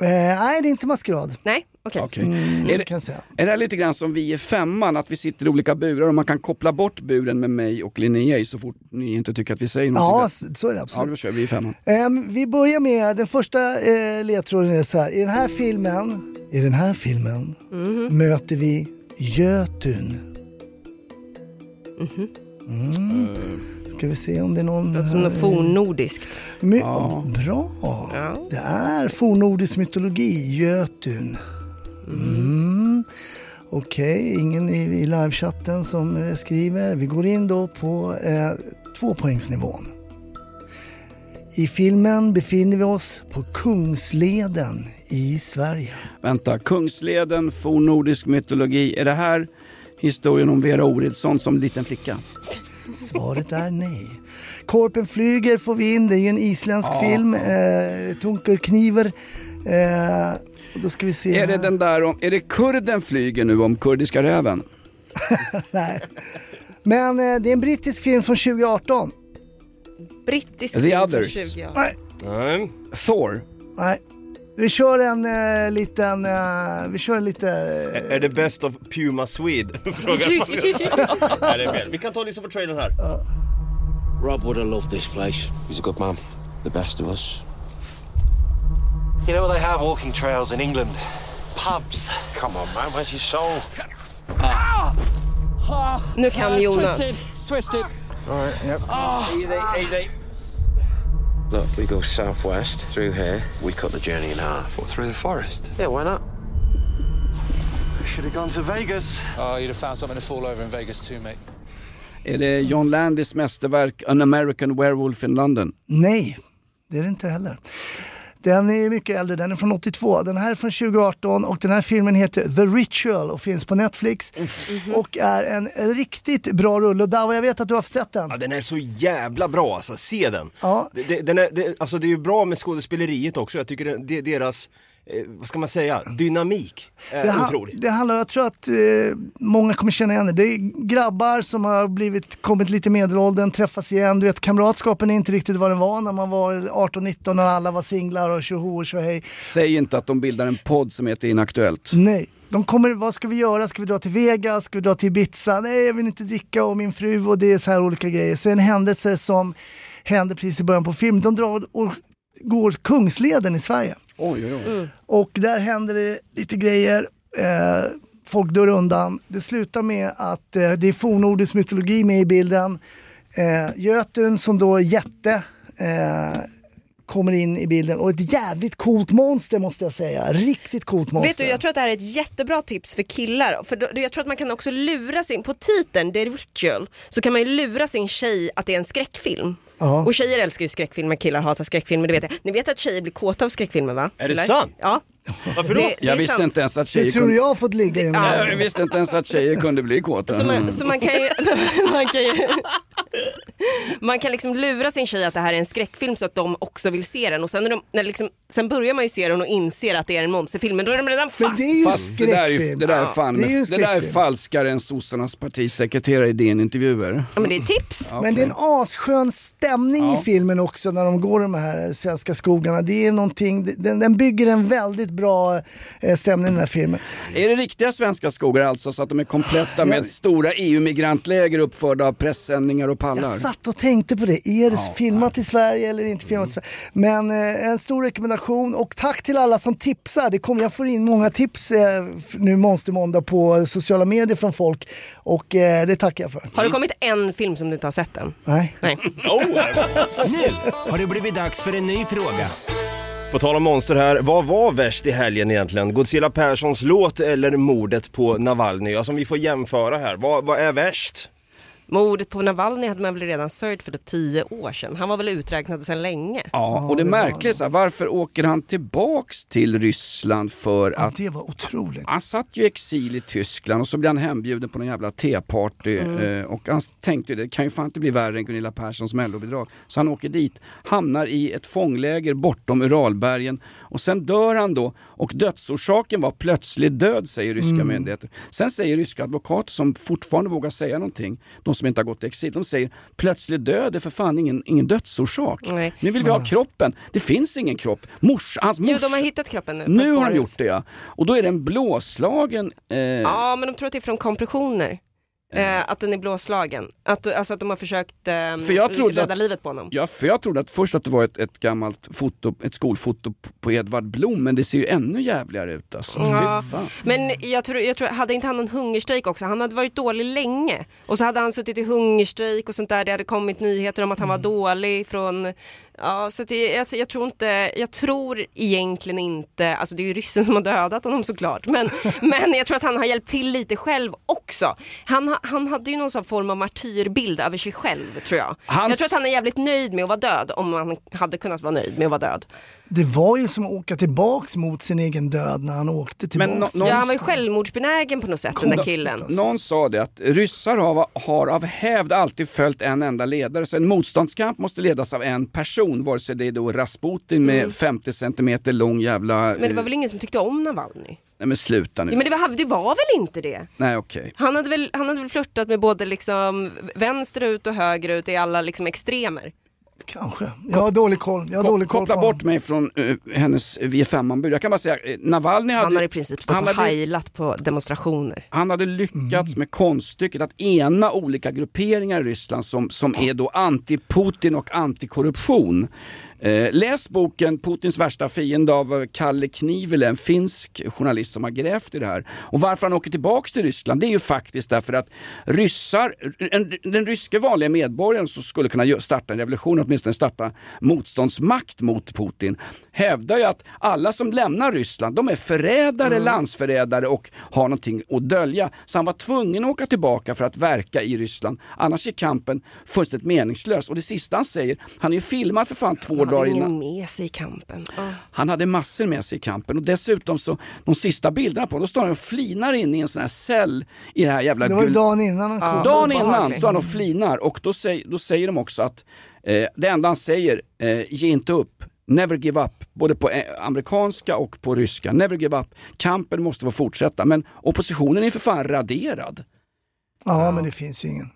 Speaker 4: Eh, nej, det är inte maskerad.
Speaker 3: Nej, okej.
Speaker 2: Okej.
Speaker 4: Mm,
Speaker 2: är,
Speaker 4: så
Speaker 2: det,
Speaker 4: kan jag säga.
Speaker 2: är det här lite grann som vi i femman, att vi sitter i olika burar och man kan koppla bort buren med mig och Linnea så fort ni inte tycker att vi säger något?
Speaker 4: Ja, så så är det
Speaker 2: ja,
Speaker 4: absolut.
Speaker 2: då kör vi i femman.
Speaker 4: Ehm, vi börjar med, den första eh, ledtråden är så här. I den här filmen, i den här filmen möter vi Götun. Mm. Ska vi se om det är någon...
Speaker 3: Låter som något fornnordiskt.
Speaker 4: My-
Speaker 2: Ja.
Speaker 4: Bra!
Speaker 3: Ja.
Speaker 4: Det är fornnordisk mytologi, Götun. Okej, ingen i, i livechatten som eh, skriver. Vi går in då på eh, tvåpoängsnivån. I filmen befinner vi oss på Kungsleden i Sverige.
Speaker 2: Vänta, Kungsleden, fornnordisk mytologi. Är det här historien om Vera Oridsson som liten flicka?
Speaker 4: Svaret är nej. Korpen flyger får vi in, det är ju en isländsk
Speaker 2: Ja.
Speaker 4: film. Eh, Tunker Kniver. Eh, då ska vi se.
Speaker 2: Är det den där om, är det kurden flyger nu om kurdiska räven?
Speaker 4: Nej. Men eh, det är en brittisk film från 2018.
Speaker 3: Brittisk
Speaker 2: The
Speaker 3: film från
Speaker 2: Others.
Speaker 3: 20, ja.
Speaker 4: Nej.
Speaker 5: Nej.
Speaker 2: Thor?
Speaker 4: Nej. Vi kör en eh, liten, eh, vi kör lite...
Speaker 5: Är är det best of Puma Swede? Frågar man. Nej, det är fel. Vi kan ta och lyssna på trailern här.
Speaker 11: Rob would have loved this place. He's a good man. The best of us.
Speaker 12: You know what they have walking trails in England. Pubs. Come on, man. Where's your soul? Ah! Ah!
Speaker 3: Nu kan Jonas.
Speaker 12: It's twisted. All right. Yep. Easy, easy.
Speaker 11: Look, we go southwest through here. We cut the journey in half.
Speaker 12: What, through the forest?
Speaker 11: Yeah, why not?
Speaker 12: We should have gone to Vegas.
Speaker 13: Oh, you'd have found something to fall over in Vegas too, mate.
Speaker 2: Är det John Landys mästerverk An American Werewolf in London?
Speaker 4: Nej, det är det inte heller. Den är mycket äldre, den är från 82. Den här är från 2018 och den här filmen heter The Ritual och finns på Netflix. Och är en riktigt bra rulle. Och Dava, jag vet att du har sett den.
Speaker 5: Ja, den är så jävla bra alltså, se den.
Speaker 4: Ja.
Speaker 5: Det, den är, det, alltså det är ju bra med skådespeleriet också, jag tycker deras vad ska man säga, dynamik. Eh,
Speaker 4: Det, ha-
Speaker 5: otroligt.
Speaker 4: det handlar, jag tror att eh, många kommer känna igen det. Det är grabbar som har blivit, kommit lite i medelåldern, träffas igen. Du vet kamratskapen är inte riktigt vad den var när man var 18-19 när alla var singlar och tjoho och tjohej.
Speaker 2: Säg inte att de bildar en podd som heter Inaktuellt.
Speaker 4: Nej. De kommer, vad ska vi göra? Ska vi dra till Vegas? Ska vi dra till Ibiza? Nej, jag vill inte dricka och min fru och det är så här olika grejer. Så en händelse som hände precis i början på filmen. De drar och går Kungsleden i Sverige.
Speaker 2: Oj, oj, oj.
Speaker 4: Och där händer det lite grejer. Eh, folk dör undan. Det slutar med att eh, det är fornnordisk mytologi med i bilden. Eh, Götun som då är jätte eh, kommer in i bilden och ett jävligt coolt monster måste jag säga. Riktigt coolt monster.
Speaker 3: Vet du, jag tror att det här är ett jättebra tips för killar. För då, jag tror att man kan också lura sin, på titeln The Ritual, så kan man ju lura sin tjej att det är en skräckfilm.
Speaker 4: Ja.
Speaker 3: Och tjejer älskar ju skräckfilmer, killar hatar skräckfilmer, det vet jag. Ni vet att tjejer blir kåta av skräckfilmer va?
Speaker 2: Är det
Speaker 3: Killar?
Speaker 2: sant?
Speaker 3: Ja.
Speaker 5: Varför
Speaker 3: då? Det- det
Speaker 2: jag visste
Speaker 3: sant.
Speaker 2: inte ens att tjejer
Speaker 4: Det tror
Speaker 2: kunde...
Speaker 4: jag har fått ligga i
Speaker 2: Ja, jag visste inte ens att tjejer kunde bli kåta.
Speaker 3: Så man, så man kan ju, man kan ju man kan liksom lura sin tjej att det här är en skräckfilm så att de också vill se den och sen, när de, när liksom, sen börjar man ju se den och inser att det är en monsterfilm men då är de redan fast.
Speaker 4: Men det är ju
Speaker 2: Fast det där är, det där är fan,
Speaker 4: Det är ju en
Speaker 2: det där är falskare än sossarnas partisekreterare i DN-intervjuer.
Speaker 3: Ja men det är tips.
Speaker 4: Men det är en asskön stämning
Speaker 2: Ja.
Speaker 4: i filmen också när de går de här svenska skogarna. Det är någonting, den, den bygger en väldigt bra eh, stämning den här filmen.
Speaker 2: Är det riktiga svenska skogar alltså så att de är kompletta med stora EU-migrantläger uppförda av pressändningar och pallar?
Speaker 4: Jag satt och tänkte på det, är det filmat i Sverige eller inte filmat i Sverige? Men eh, en stor rekommendation och tack till alla som tipsar. Det kommer, jag får in många tips eh, nu Monster Måndag på sociala medier från folk och eh, det tackar jag för.
Speaker 3: Har det kommit en film som du inte har sett än?
Speaker 4: Nej.
Speaker 3: Nej.
Speaker 7: Nu har det blivit dags för en ny fråga.
Speaker 5: På tal om monster här, vad var värst i helgen egentligen? Godzilla Perssons låt eller mordet på Navalny? Alltså om vi får jämföra här, vad, vad är värst?
Speaker 3: Mordet på Navalny hade man väl redan sörjt för typ tio år sedan. Han var väl uträknad sedan länge.
Speaker 2: Ja, och det märkliga är så här, varför åker han tillbaks till Ryssland för att...
Speaker 4: Det var otroligt.
Speaker 2: Han satt ju i exil i Tyskland och så blev han hembjuden på någon jävla teparty
Speaker 4: Mm.
Speaker 2: eh, och han tänkte det kan ju fan inte bli värre än Gunilla Perssons mellobidrag. Så han åker dit, hamnar i ett fångläger bortom Uralbergen och sen dör han då och dödsorsaken var plötslig död säger ryska
Speaker 4: Mm.
Speaker 2: myndigheter. Sen säger ryska advokater som fortfarande vågar säga någonting, de som inte har gått i exil, de säger plötslig död är för fan ingen, ingen dödsorsak.
Speaker 3: Nej.
Speaker 2: Nu vill vi ha kroppen, det finns ingen kropp. Mors, hans
Speaker 3: Jo,
Speaker 2: mors...
Speaker 3: de har hittat kroppen nu.
Speaker 2: Nu har han
Speaker 3: bårhus.
Speaker 2: gjort det ja. Och då är den blåslagen. Eh,
Speaker 3: Ja, men de tror att det är från kompressioner. Eh, att den är blåslagen. Att, alltså att de har försökt eh,
Speaker 2: För jag trodde
Speaker 3: rädda
Speaker 2: att-
Speaker 3: livet på honom.
Speaker 2: Ja, för jag trodde att först att det var ett, ett gammalt foto, ett skolfoto på Edvard Blom, men det ser ju ännu jävligare ut alltså.
Speaker 3: Ja. Men jag tror, jag tror, hade inte han en hungerstrejk också? Han hade varit dålig länge. Och så hade han suttit i hungerstrejk och sånt där. Det hade kommit nyheter om att han var dålig från... Ja, så det, jag, jag tror inte, jag tror egentligen inte, alltså det är ju ryssen som har dödat honom såklart, men, men jag tror att han har hjälpt till lite själv också. Han, ha- han hade ju någon sån form av martyrbild över sig själv tror jag.
Speaker 2: Hans-
Speaker 3: Jag tror att han är jävligt nöjd med att vara död, om han hade kunnat vara nöjd med att vara död.
Speaker 4: Det var ju som att åka tillbaks mot sin egen död när han åkte tillbaks.
Speaker 2: nå- någon-
Speaker 3: Ja, han var ju självmordsbenägen på något sätt, den där killen.
Speaker 2: Någon sa det att ryssar har, har av hävd alltid följt en enda ledare, så en motståndskamp måste ledas av en person, vare sig det är då Rasputin med
Speaker 3: Mm.
Speaker 2: 50 centimeter lång jävla...
Speaker 3: Men det var
Speaker 2: eh,
Speaker 3: väl ingen som tyckte om Navalny?
Speaker 2: Nej men sluta nu.
Speaker 3: Ja, men det var, det var väl inte det?
Speaker 2: Nej okej.
Speaker 3: Han hade väl, han hade väl flörtat med både liksom vänsterut och högerut i alla liksom extremer.
Speaker 4: Kanske. Jag har dålig koll. Jag har dålig koll
Speaker 2: Koppla bort mig från eh, hennes VFM-anbud. Jag kan bara säga, eh, Navalny hade...
Speaker 3: Han har i princip stått
Speaker 2: han
Speaker 3: och
Speaker 2: hade-
Speaker 3: heilat på demonstrationer.
Speaker 2: Han hade lyckats med konststycket att ena olika grupperingar i Ryssland som, som är då anti-Putin och antikorruption. Eh, läs boken Putins värsta fiende av Kalle Knivile, en finsk journalist som har grävt i det här. Och varför han åker tillbaks till Ryssland, det är ju faktiskt därför att ryssar, en, den ryske vanliga medborgaren som skulle kunna starta en revolution, åtminstone starta motståndsmakt mot Putin, hävdar ju att alla som lämnar Ryssland, de är förrädare, landsförrädare och har någonting att dölja. Så han var tvungen att åka tillbaka för att verka i Ryssland. Annars är kampen fullständigt meningslös. Och det sista han säger, han är ju filmad för fan två dagar
Speaker 3: hade
Speaker 2: innan.
Speaker 3: ingen med sig i kampen. Ja.
Speaker 2: Han hade massor med sig i kampen och dessutom så, de sista bilderna på honom, då står han och flinar inne i en sån här cell i det här jävla
Speaker 4: Det var ju
Speaker 2: guld-
Speaker 4: dagen innan han kom.
Speaker 2: Dagen innan står han och flinar och då, säger- då säger de också att eh, det enda han säger, eh, ge inte upp, Never give up, både på eh, amerikanska och på ryska. Never give up. Kampen måste få fortsätta, men oppositionen är för fan raderad.
Speaker 4: Ja, men det finns ju ingen.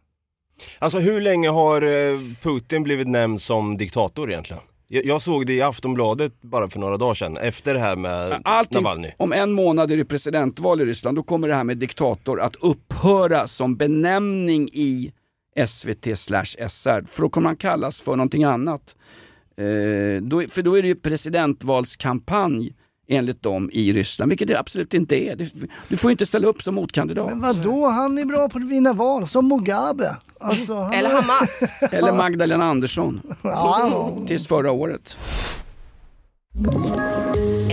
Speaker 5: Alltså hur länge har eh, Putin blivit nämnd som diktator egentligen? Jag, jag såg det i Aftonbladet bara för några dagar sedan, efter det här med
Speaker 2: Allting,
Speaker 5: Navalny.
Speaker 2: om en månad är det presidentval i Ryssland, då kommer det här med diktator att upphöra som benämning i SVT slash SR. För då kommer han kallas för någonting annat. Eh, då, för då är det ju presidentvalskampanj enligt dem i Ryssland, vilket det absolut inte är. Du får ju inte ställa upp som motkandidat.
Speaker 4: Men vadå, han är bra på att vinna val, som Mugabe. Alltså, han
Speaker 3: Eller Hamas.
Speaker 2: Eller Magdalena Andersson.
Speaker 4: Ja.
Speaker 2: Tills förra året.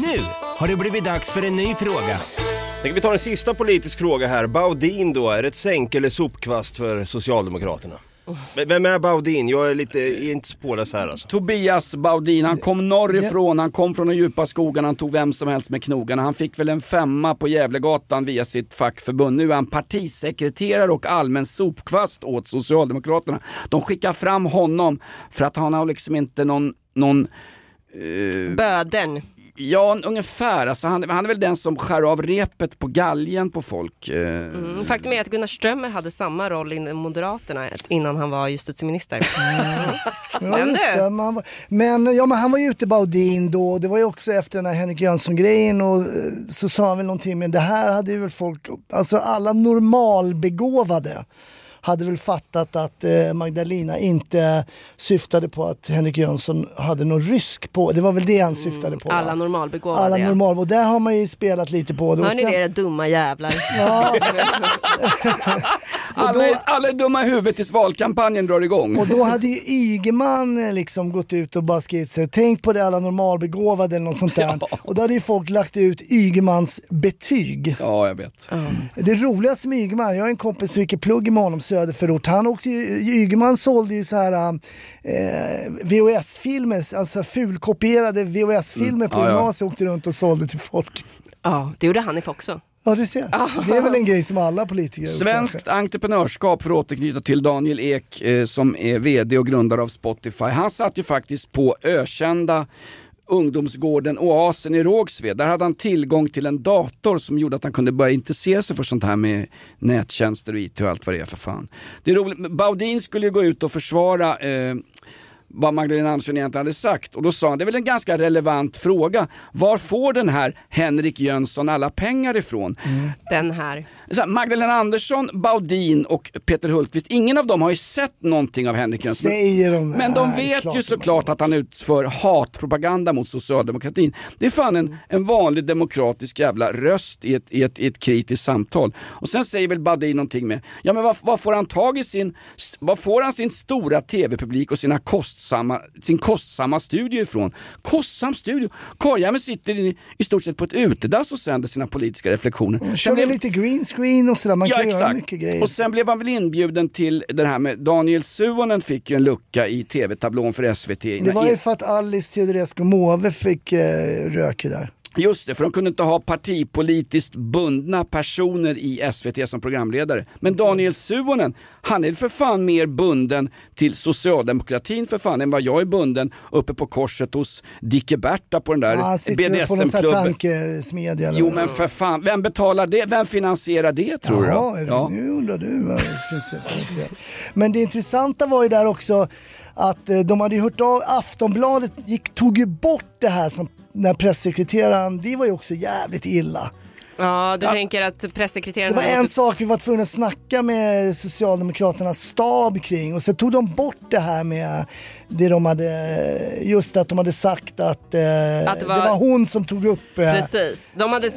Speaker 7: Nu har det blivit dags för en ny fråga.
Speaker 5: Tänker vi tar en sista politisk fråga här. Baudin då, är det ett sänk eller sopkvast för Socialdemokraterna? Vem är Baudin? Jag är lite, jag är inte så påläst här alltså.
Speaker 2: Tobias Baudin, han kom norrifrån, han kom från de djupa skogarna, han tog vem som helst med knogarna. Han fick väl en femma på Gävlegatan via sitt fackförbund. Nu är han partisekreterare och allmän sopkvast åt Socialdemokraterna. De skickar fram honom för att han har liksom inte någon, någon eh,
Speaker 3: Böden.
Speaker 2: Ja, ungefär. Alltså han, han är väl den som skär av repet på galgen på folk. eh.
Speaker 3: Mm, faktum är att Gunnar Strömmer hade samma roll inom Moderaterna innan han var justitieminister.
Speaker 4: Ja,
Speaker 3: men,
Speaker 4: han var, men, ja, men han var ju ute Baudin då, det var ju också efter den här Henrik Jönsson-grejen och eh, så sa han väl någonting, men det här hade ju väl folk, alltså alla normalbegåvade hade väl fattat att eh, Magdalena inte syftade på att Henrik Jönsson hade någon rysk på, det var väl det han syftade på. va?
Speaker 3: Alla normalbegåvade.
Speaker 4: Alla
Speaker 3: ja.
Speaker 4: normal, och där har man ju spelat lite på det.
Speaker 3: Hör ni det era dumma jävlar?
Speaker 2: Alla, är, alla är dumma i huvudet tills valkampanjen drar igång.
Speaker 4: Och då hade ju Ygeman eh, liksom gått ut och bara skrivit här, tänk på det alla normalbegåvade eller något sånt där. Och då hade ju folk lagt ut Ygemans betyg.
Speaker 2: Ja, jag vet.
Speaker 4: Det roligaste med Ygeman, jag har en kompis som gick i plugg med honom söderförort. Han åkte ju, Ygeman sålde ju så här eh, VHS-filmer, alltså fulkopierade VHS-filmer på
Speaker 2: Mm. Ja, ja.
Speaker 4: gymnasiet åkte runt och sålde till folk.
Speaker 3: Ja, det gjorde Hanif också.
Speaker 4: Ja du ser, det är väl en grej som alla politiker gjort kanske.
Speaker 2: Svenskt entreprenörskap för att återknyta till Daniel Ek eh, som är VD och grundare av Spotify. Han satt ju faktiskt på ökända ungdomsgården Oasen i Rågsved. Där hade han tillgång till en dator som gjorde att han kunde börja intressera sig för sånt här med nättjänster och IT och allt vad det är för fan. Det är roligt, Baudin skulle ju gå ut och försvara eh, vad Magdalena Andersson egentligen hade sagt och då sa han, det är väl en ganska relevant fråga. Var får den här Henrik Jönsson alla pengar ifrån?
Speaker 3: Den här.
Speaker 2: Så här, Magdalena Andersson, Baudin och Peter Hultqvist, ingen av dem har ju sett någonting av Henrik Jönsson.
Speaker 4: Säger de
Speaker 2: Men de vet
Speaker 4: klart
Speaker 2: ju såklart att han utför hatpropaganda mot socialdemokratin. Det är fan en, en vanlig demokratisk jävla röst i ett, i, ett, i ett kritiskt samtal. Och sen säger väl Baudin någonting med, ja men vad, vad får han tag i sin, vad får han sin stora tv-publik och sina kostsamma, sin kostsamma studio ifrån? Kostsam studio? Karljäveln sitter i, i stort sett på ett utedass och sänder sina politiska reflektioner. Sen
Speaker 4: Kör
Speaker 2: blev-
Speaker 4: lite green screen och sådär, man
Speaker 2: ja,
Speaker 4: kan göra
Speaker 2: exakt.
Speaker 4: mycket grejer.
Speaker 2: Och sen blev han väl inbjuden till det här med Daniel Suonen fick ju en lucka i tv-tablån för SVT.
Speaker 4: Det var ju för att Alice Teodorescu Måwe fick eh, rök där.
Speaker 2: Just det, för de kunde inte ha partipolitiskt bundna personer i SVT som programledare. Men Daniel Suonen, han är för fan mer bunden till socialdemokratin för fan än vad jag är bunden uppe på korset hos Dicke Berta på den där
Speaker 4: Ja,
Speaker 2: BDSM-klubben.
Speaker 4: tankesmedja.
Speaker 2: Jo men för fan, vem betalar det? Vem finansierar det tror du?
Speaker 4: Jaha, det,
Speaker 2: Ja.
Speaker 4: nu undrar du vad det. Men det intressanta var ju där också att eh, de hade hört av, Aftonbladet gick, tog ju bort det här som när pressekreteraren, det var ju också jävligt illa.
Speaker 3: Ja, du
Speaker 4: Ja.
Speaker 3: tänker att
Speaker 4: Det
Speaker 3: pressekreteraren
Speaker 4: var
Speaker 3: har
Speaker 4: en sak vi var tvungna att snacka med Socialdemokraternas stab kring och sen tog de bort det här med det de hade, just att de hade sagt att, eh, det,
Speaker 3: var-
Speaker 4: var... hon som tog upp eh,
Speaker 3: Precis. De hade, eh,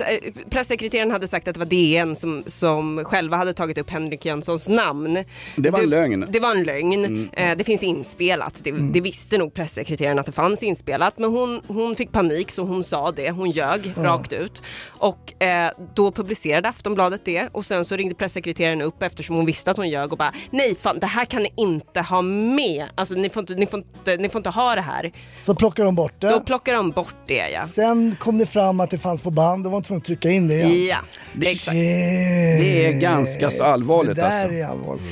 Speaker 3: pressekreteraren hade sagt att det var DN som, som själva hade tagit upp Henrik Jönssons namn.
Speaker 2: Det var en lögn.
Speaker 3: Det var en lögn. Eh, det finns inspelat. Det, det visste nog pressekreteraren att det fanns inspelat. Men hon, hon fick panik så hon sa det. Hon ljög
Speaker 4: Ja.
Speaker 3: rakt ut. Och eh, då publicerade Aftonbladet det. Och sen så ringde pressekreteraren upp eftersom hon visste att hon ljög och bara nej fan det här kan ni inte ha med. Alltså ni får inte, ni får inte, ni får inte ha det här.
Speaker 4: så plockade de bort det.
Speaker 3: Då plockar de bort det ja.
Speaker 4: Sen kom det fram att det fanns på band, de var tvungna att trycka in det igen.
Speaker 3: Ja, exakt.
Speaker 2: Det är ganska så allvarligt
Speaker 4: Det där
Speaker 2: alltså.
Speaker 4: är allvarligt.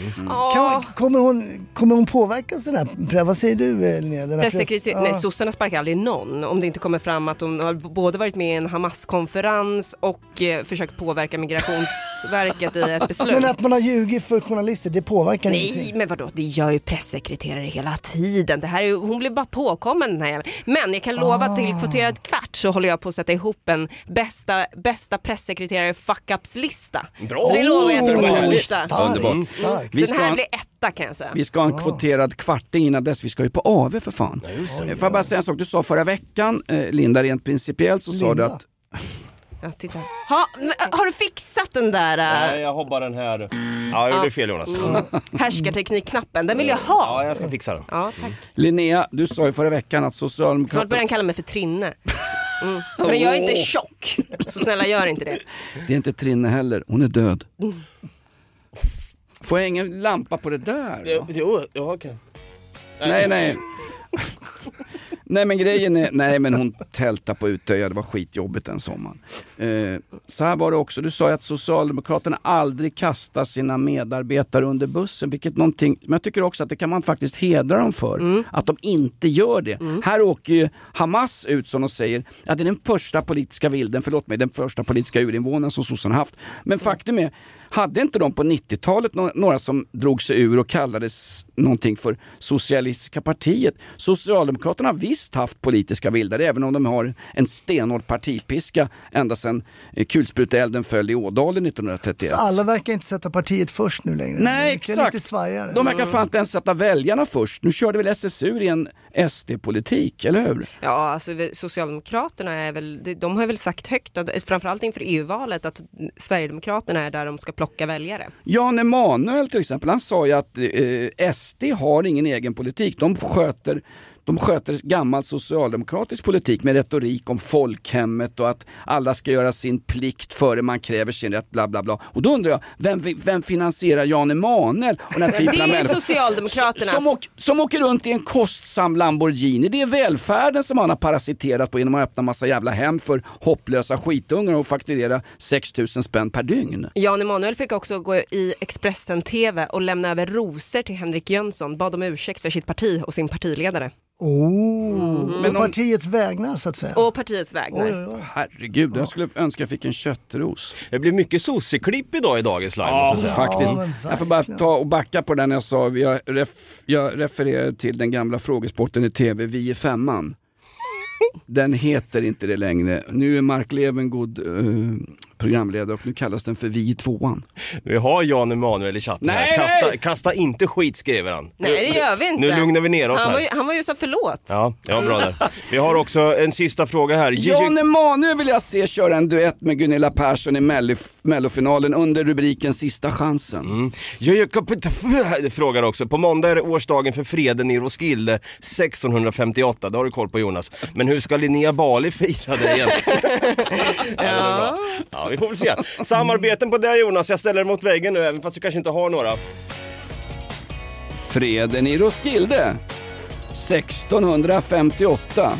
Speaker 4: Kan, kommer, hon, kommer hon påverkas den här, vad säger du eh, Linnea? Den här
Speaker 3: Pressekreter-
Speaker 4: press-
Speaker 3: Nej,
Speaker 4: ja.
Speaker 3: sossarna sparkar aldrig någon om det inte kommer fram att de har både varit med i en Hamas-konferens och eh, försökt påverka Migrationsverket i ett beslut.
Speaker 4: Men att man har ljugit för journalister, det påverkar
Speaker 3: Nej
Speaker 4: ingenting.
Speaker 3: men vadå, det gör ju pressekreterare hela tiden. Det här är, hon blir bara påkommen den här jäveln. Men jag kan lova att till
Speaker 4: Ah.
Speaker 3: kvoterad kvart så håller jag på att sätta ihop en bästa, bästa pressekreterare fuck-ups-lista.
Speaker 2: Bra.
Speaker 3: Så det lovar jag till
Speaker 2: Oh,
Speaker 3: på torsdag.
Speaker 2: Underbart. Starkt. Vi
Speaker 3: Den
Speaker 2: ska-
Speaker 3: här blir etta kan jag säga.
Speaker 2: Vi ska ha en kvoterad kvart innan dess, vi ska ju på AV för fan. Ja, Får jag bara säga en sak, du sa förra veckan, eh, Linda, rent principiellt så sa du
Speaker 3: Linda.
Speaker 2: att
Speaker 3: Ja, titta. Ha, men, har du fixat den där äh,
Speaker 5: Nej, jag har bara den här. Ja, jag gjorde
Speaker 3: Ja.
Speaker 5: fel Jonas.
Speaker 3: Mm. härskarteknikknappen? Den vill jag ha.
Speaker 5: Ja, jag ska fixa den.
Speaker 3: Ja, tack.
Speaker 2: Linnea, du sa ju förra veckan att
Speaker 3: Snart
Speaker 2: Socialdemokraterna...
Speaker 3: börjar han kalla mig för Trinne. Mm. Men jag är inte tjock, så snälla gör inte det.
Speaker 2: Det är inte Trinne heller, hon är död. Får jag ingen lampa på det där? då?
Speaker 5: Jo, ja, okej.
Speaker 2: Nej, nej. Nej men grejen är, nej men hon tältade på Utöja, det var skitjobbigt den sommaren. Eh, så här var det också, du sa ju att Socialdemokraterna aldrig kastar sina medarbetare under bussen, vilket någonting, men jag tycker också att det kan man faktiskt hedra dem för, att de inte gör det. Här åker ju Hamas ut som de säger, att det är den första politiska vilden, förlåt mig, den första politiska urinvånaren som sossarna haft. Men faktum är, hade inte de på 90-talet nå- några som drog sig ur och kallades någonting för Socialistiska partiet? Socialdemokraterna har visst haft politiska vildar, även om de har en stenhård partipiska ända sedan eh, kulspruteelden föll i Ådalen 1931.
Speaker 4: Så alla verkar inte sätta partiet först nu längre.
Speaker 2: Nej exakt.
Speaker 4: lite.
Speaker 2: De verkar fan inte ens sätta väljarna först. Nu körde väl SSU i en SD-politik, eller hur?
Speaker 3: Ja, alltså Socialdemokraterna är väl, de- har väl sagt högt, framförallt inför EU-valet, att Sverigedemokraterna är där de ska plocka väljare.
Speaker 2: Jan Emanuel till exempel, han sa ju att eh, SD har ingen egen politik. De sköter, de sköter gammal socialdemokratisk politik med retorik om folkhemmet och att alla ska göra sin plikt före man kräver sin rätt, bla bla bla. Och då undrar jag, vem, vem finansierar Jan Emanuel och den här typen
Speaker 3: Det
Speaker 2: av
Speaker 3: är
Speaker 2: människor?
Speaker 3: Socialdemokraterna.
Speaker 2: Som, åk, som åker runt i en kostsam Lamborghini. Det är välfärden som han har parasiterat på genom att öppna massa jävla hem för hopplösa skitungar och fakturera 6000 spänn per dygn.
Speaker 3: Jan Emanuel fick också gå i Expressen TV och lämna över rosor till Henrik Jönsson, bad om ursäkt för sitt parti och sin partiledare.
Speaker 4: Oh,
Speaker 2: Men
Speaker 4: på
Speaker 2: om-
Speaker 4: partiets vägnar så att säga.
Speaker 3: Och partiets vägnar.
Speaker 4: Oj, oj, oj.
Speaker 2: Herregud, jag skulle önska jag fick en köttros.
Speaker 5: Det blir mycket sosseklipp idag i dagens live
Speaker 2: Ja, faktiskt.
Speaker 4: Ja, men
Speaker 2: jag får bara ta och backa på den jag sa. Jag, ref, jag refererade till den gamla frågesporten i tv, Vi i femman. Den heter inte det längre. Nu är Mark Levengood eh, programledare och nu kallas den för Vi i tvåan.
Speaker 5: Vi har Jan Emanuel i chatten
Speaker 2: Nej,
Speaker 5: här. Kasta,
Speaker 2: nej!
Speaker 5: kasta inte skit skriver han.
Speaker 3: Nej det gör vi inte.
Speaker 5: Nu lugnar vi ner oss
Speaker 3: han var, ju,
Speaker 5: här.
Speaker 3: han var ju så förlåt.
Speaker 5: Ja, det var bra där. Vi har också en sista fråga här.
Speaker 2: Jan Emanuel vill jag se köra en duett med Gunilla Persson i Mellof- mellofinalen under rubriken Sista chansen.
Speaker 5: Mm. Jakob frågar också, på måndag är det årsdagen för freden i Roskilde 1658, det har du koll på Jonas. Men hur ska Linnea Bali fira det egentligen? ja. ja, vi får väl se. Samarbeten på det Jonas, jag ställer dig mot väggen nu även fast du kanske inte har några.
Speaker 2: Freden i Roskilde 1658.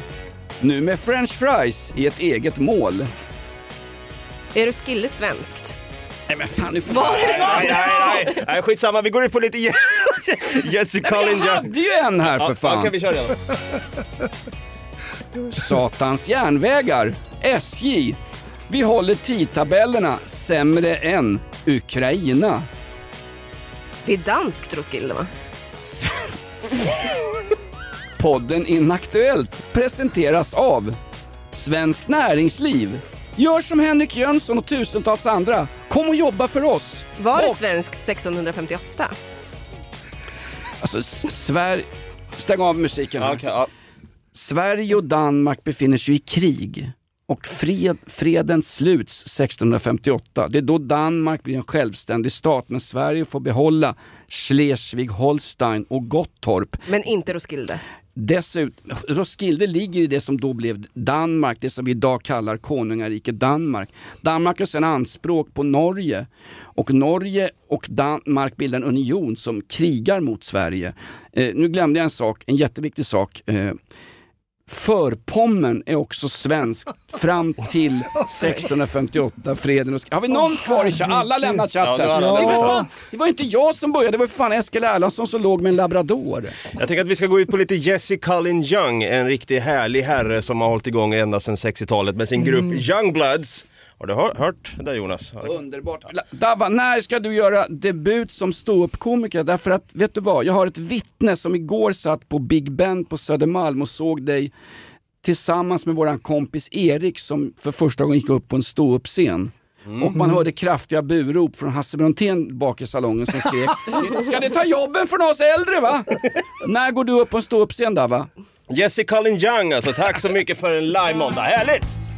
Speaker 2: Nu med french fries i ett eget mål.
Speaker 3: Är du skille svenskt?
Speaker 2: Nej men fan nu får
Speaker 3: Var det
Speaker 5: Nej, nej, nej, nej, skitsamma, vi går in på lite Je- Jesse
Speaker 2: Jag hade ju en här för
Speaker 5: Ja,
Speaker 2: fan.
Speaker 5: Okej, vi kör den.
Speaker 2: Satans järnvägar, SJ. Vi håller tidtabellerna sämre än Ukraina.
Speaker 3: Det är danskt Roskilde va?
Speaker 2: Podden Inaktuellt presenteras av Svenskt Näringsliv, Gör som Henrik Jönsson och tusentals andra. Kom och jobba för oss.
Speaker 3: Var det
Speaker 2: Och-
Speaker 3: svenskt 1658?
Speaker 2: Alltså, Sverige... Stäng av musiken. här. Sverige och Danmark befinner sig i krig och fred, freden sluts 1658. Det är då Danmark blir en självständig stat men Sverige får behålla Schleswig-Holstein och Gottorp.
Speaker 3: Men inte Roskilde.
Speaker 2: Dessutom, Roskilde ligger i det som då blev Danmark, det som vi idag kallar konungariket Danmark. Danmark har sedan anspråk på Norge och Norge och Danmark bildar en union som krigar mot Sverige. Eh, nu glömde jag en sak, en jätteviktig sak. Eh, Förpommern är också svensk fram till 1658, freden och Har vi någon kvar i chatten? Alla har lämnat chatten.
Speaker 5: Ja, det var alla.
Speaker 2: det, var
Speaker 5: Ja.
Speaker 2: fan, det var inte jag som började, det var för fan Eskil Erlandsson som låg med en labrador.
Speaker 5: Jag tänker att vi ska gå ut på lite Jesse Cullen Young, en riktigt härlig herre som har hållit igång ända sedan 60-talet med sin grupp
Speaker 2: Mm.
Speaker 5: Youngbloods. Har du hör, hört det Jonas?
Speaker 2: Underbart. Dava, när ska du göra debut som ståuppkomiker? Därför att, vet du vad? Jag har ett vittne som igår satt på Big Ben på Södermalm och såg dig tillsammans med våran kompis Erik som för första gången gick upp på en ståuppscen. Och man hörde kraftiga burop från Hasse Brontén bak i salongen som skrek Ska det ta jobben från oss äldre va? när går du upp på en ståuppscen Dava?
Speaker 5: Jesse Cullen Young alltså, tack så mycket för en live-måndag, härligt!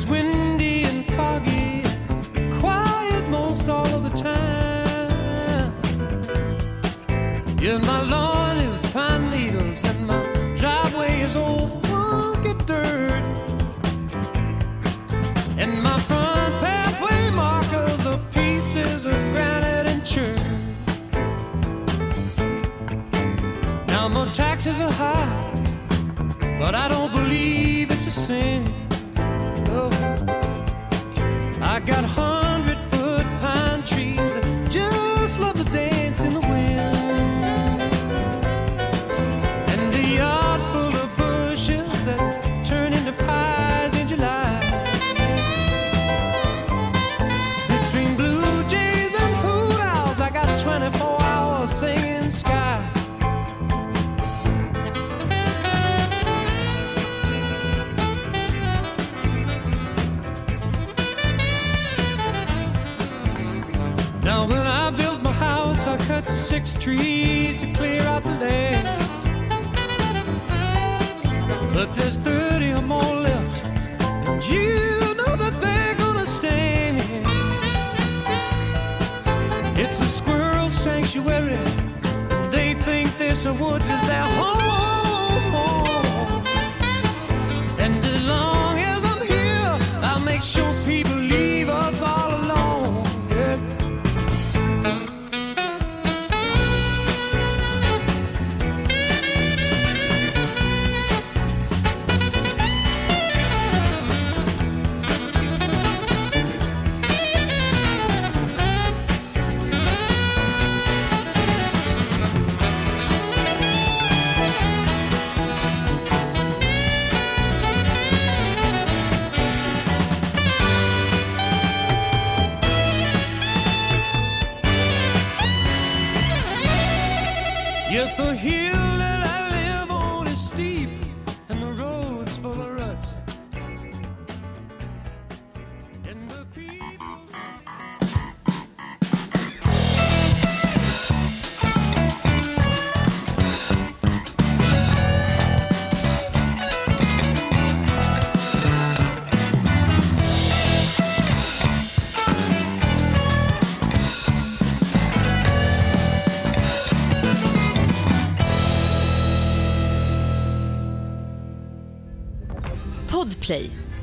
Speaker 6: It's windy and foggy, quiet most all of the time. My lawn is pine needles, and my driveway is old funky dirt. And my front pathway markers are pieces of granite and church. Now my taxes are high, but I don't believe it's a sin. I got hundred six trees to clear out the land. But there's 30 or more left, and you know that they're gonna stay. It's a squirrel sanctuary. They think this woods is their home.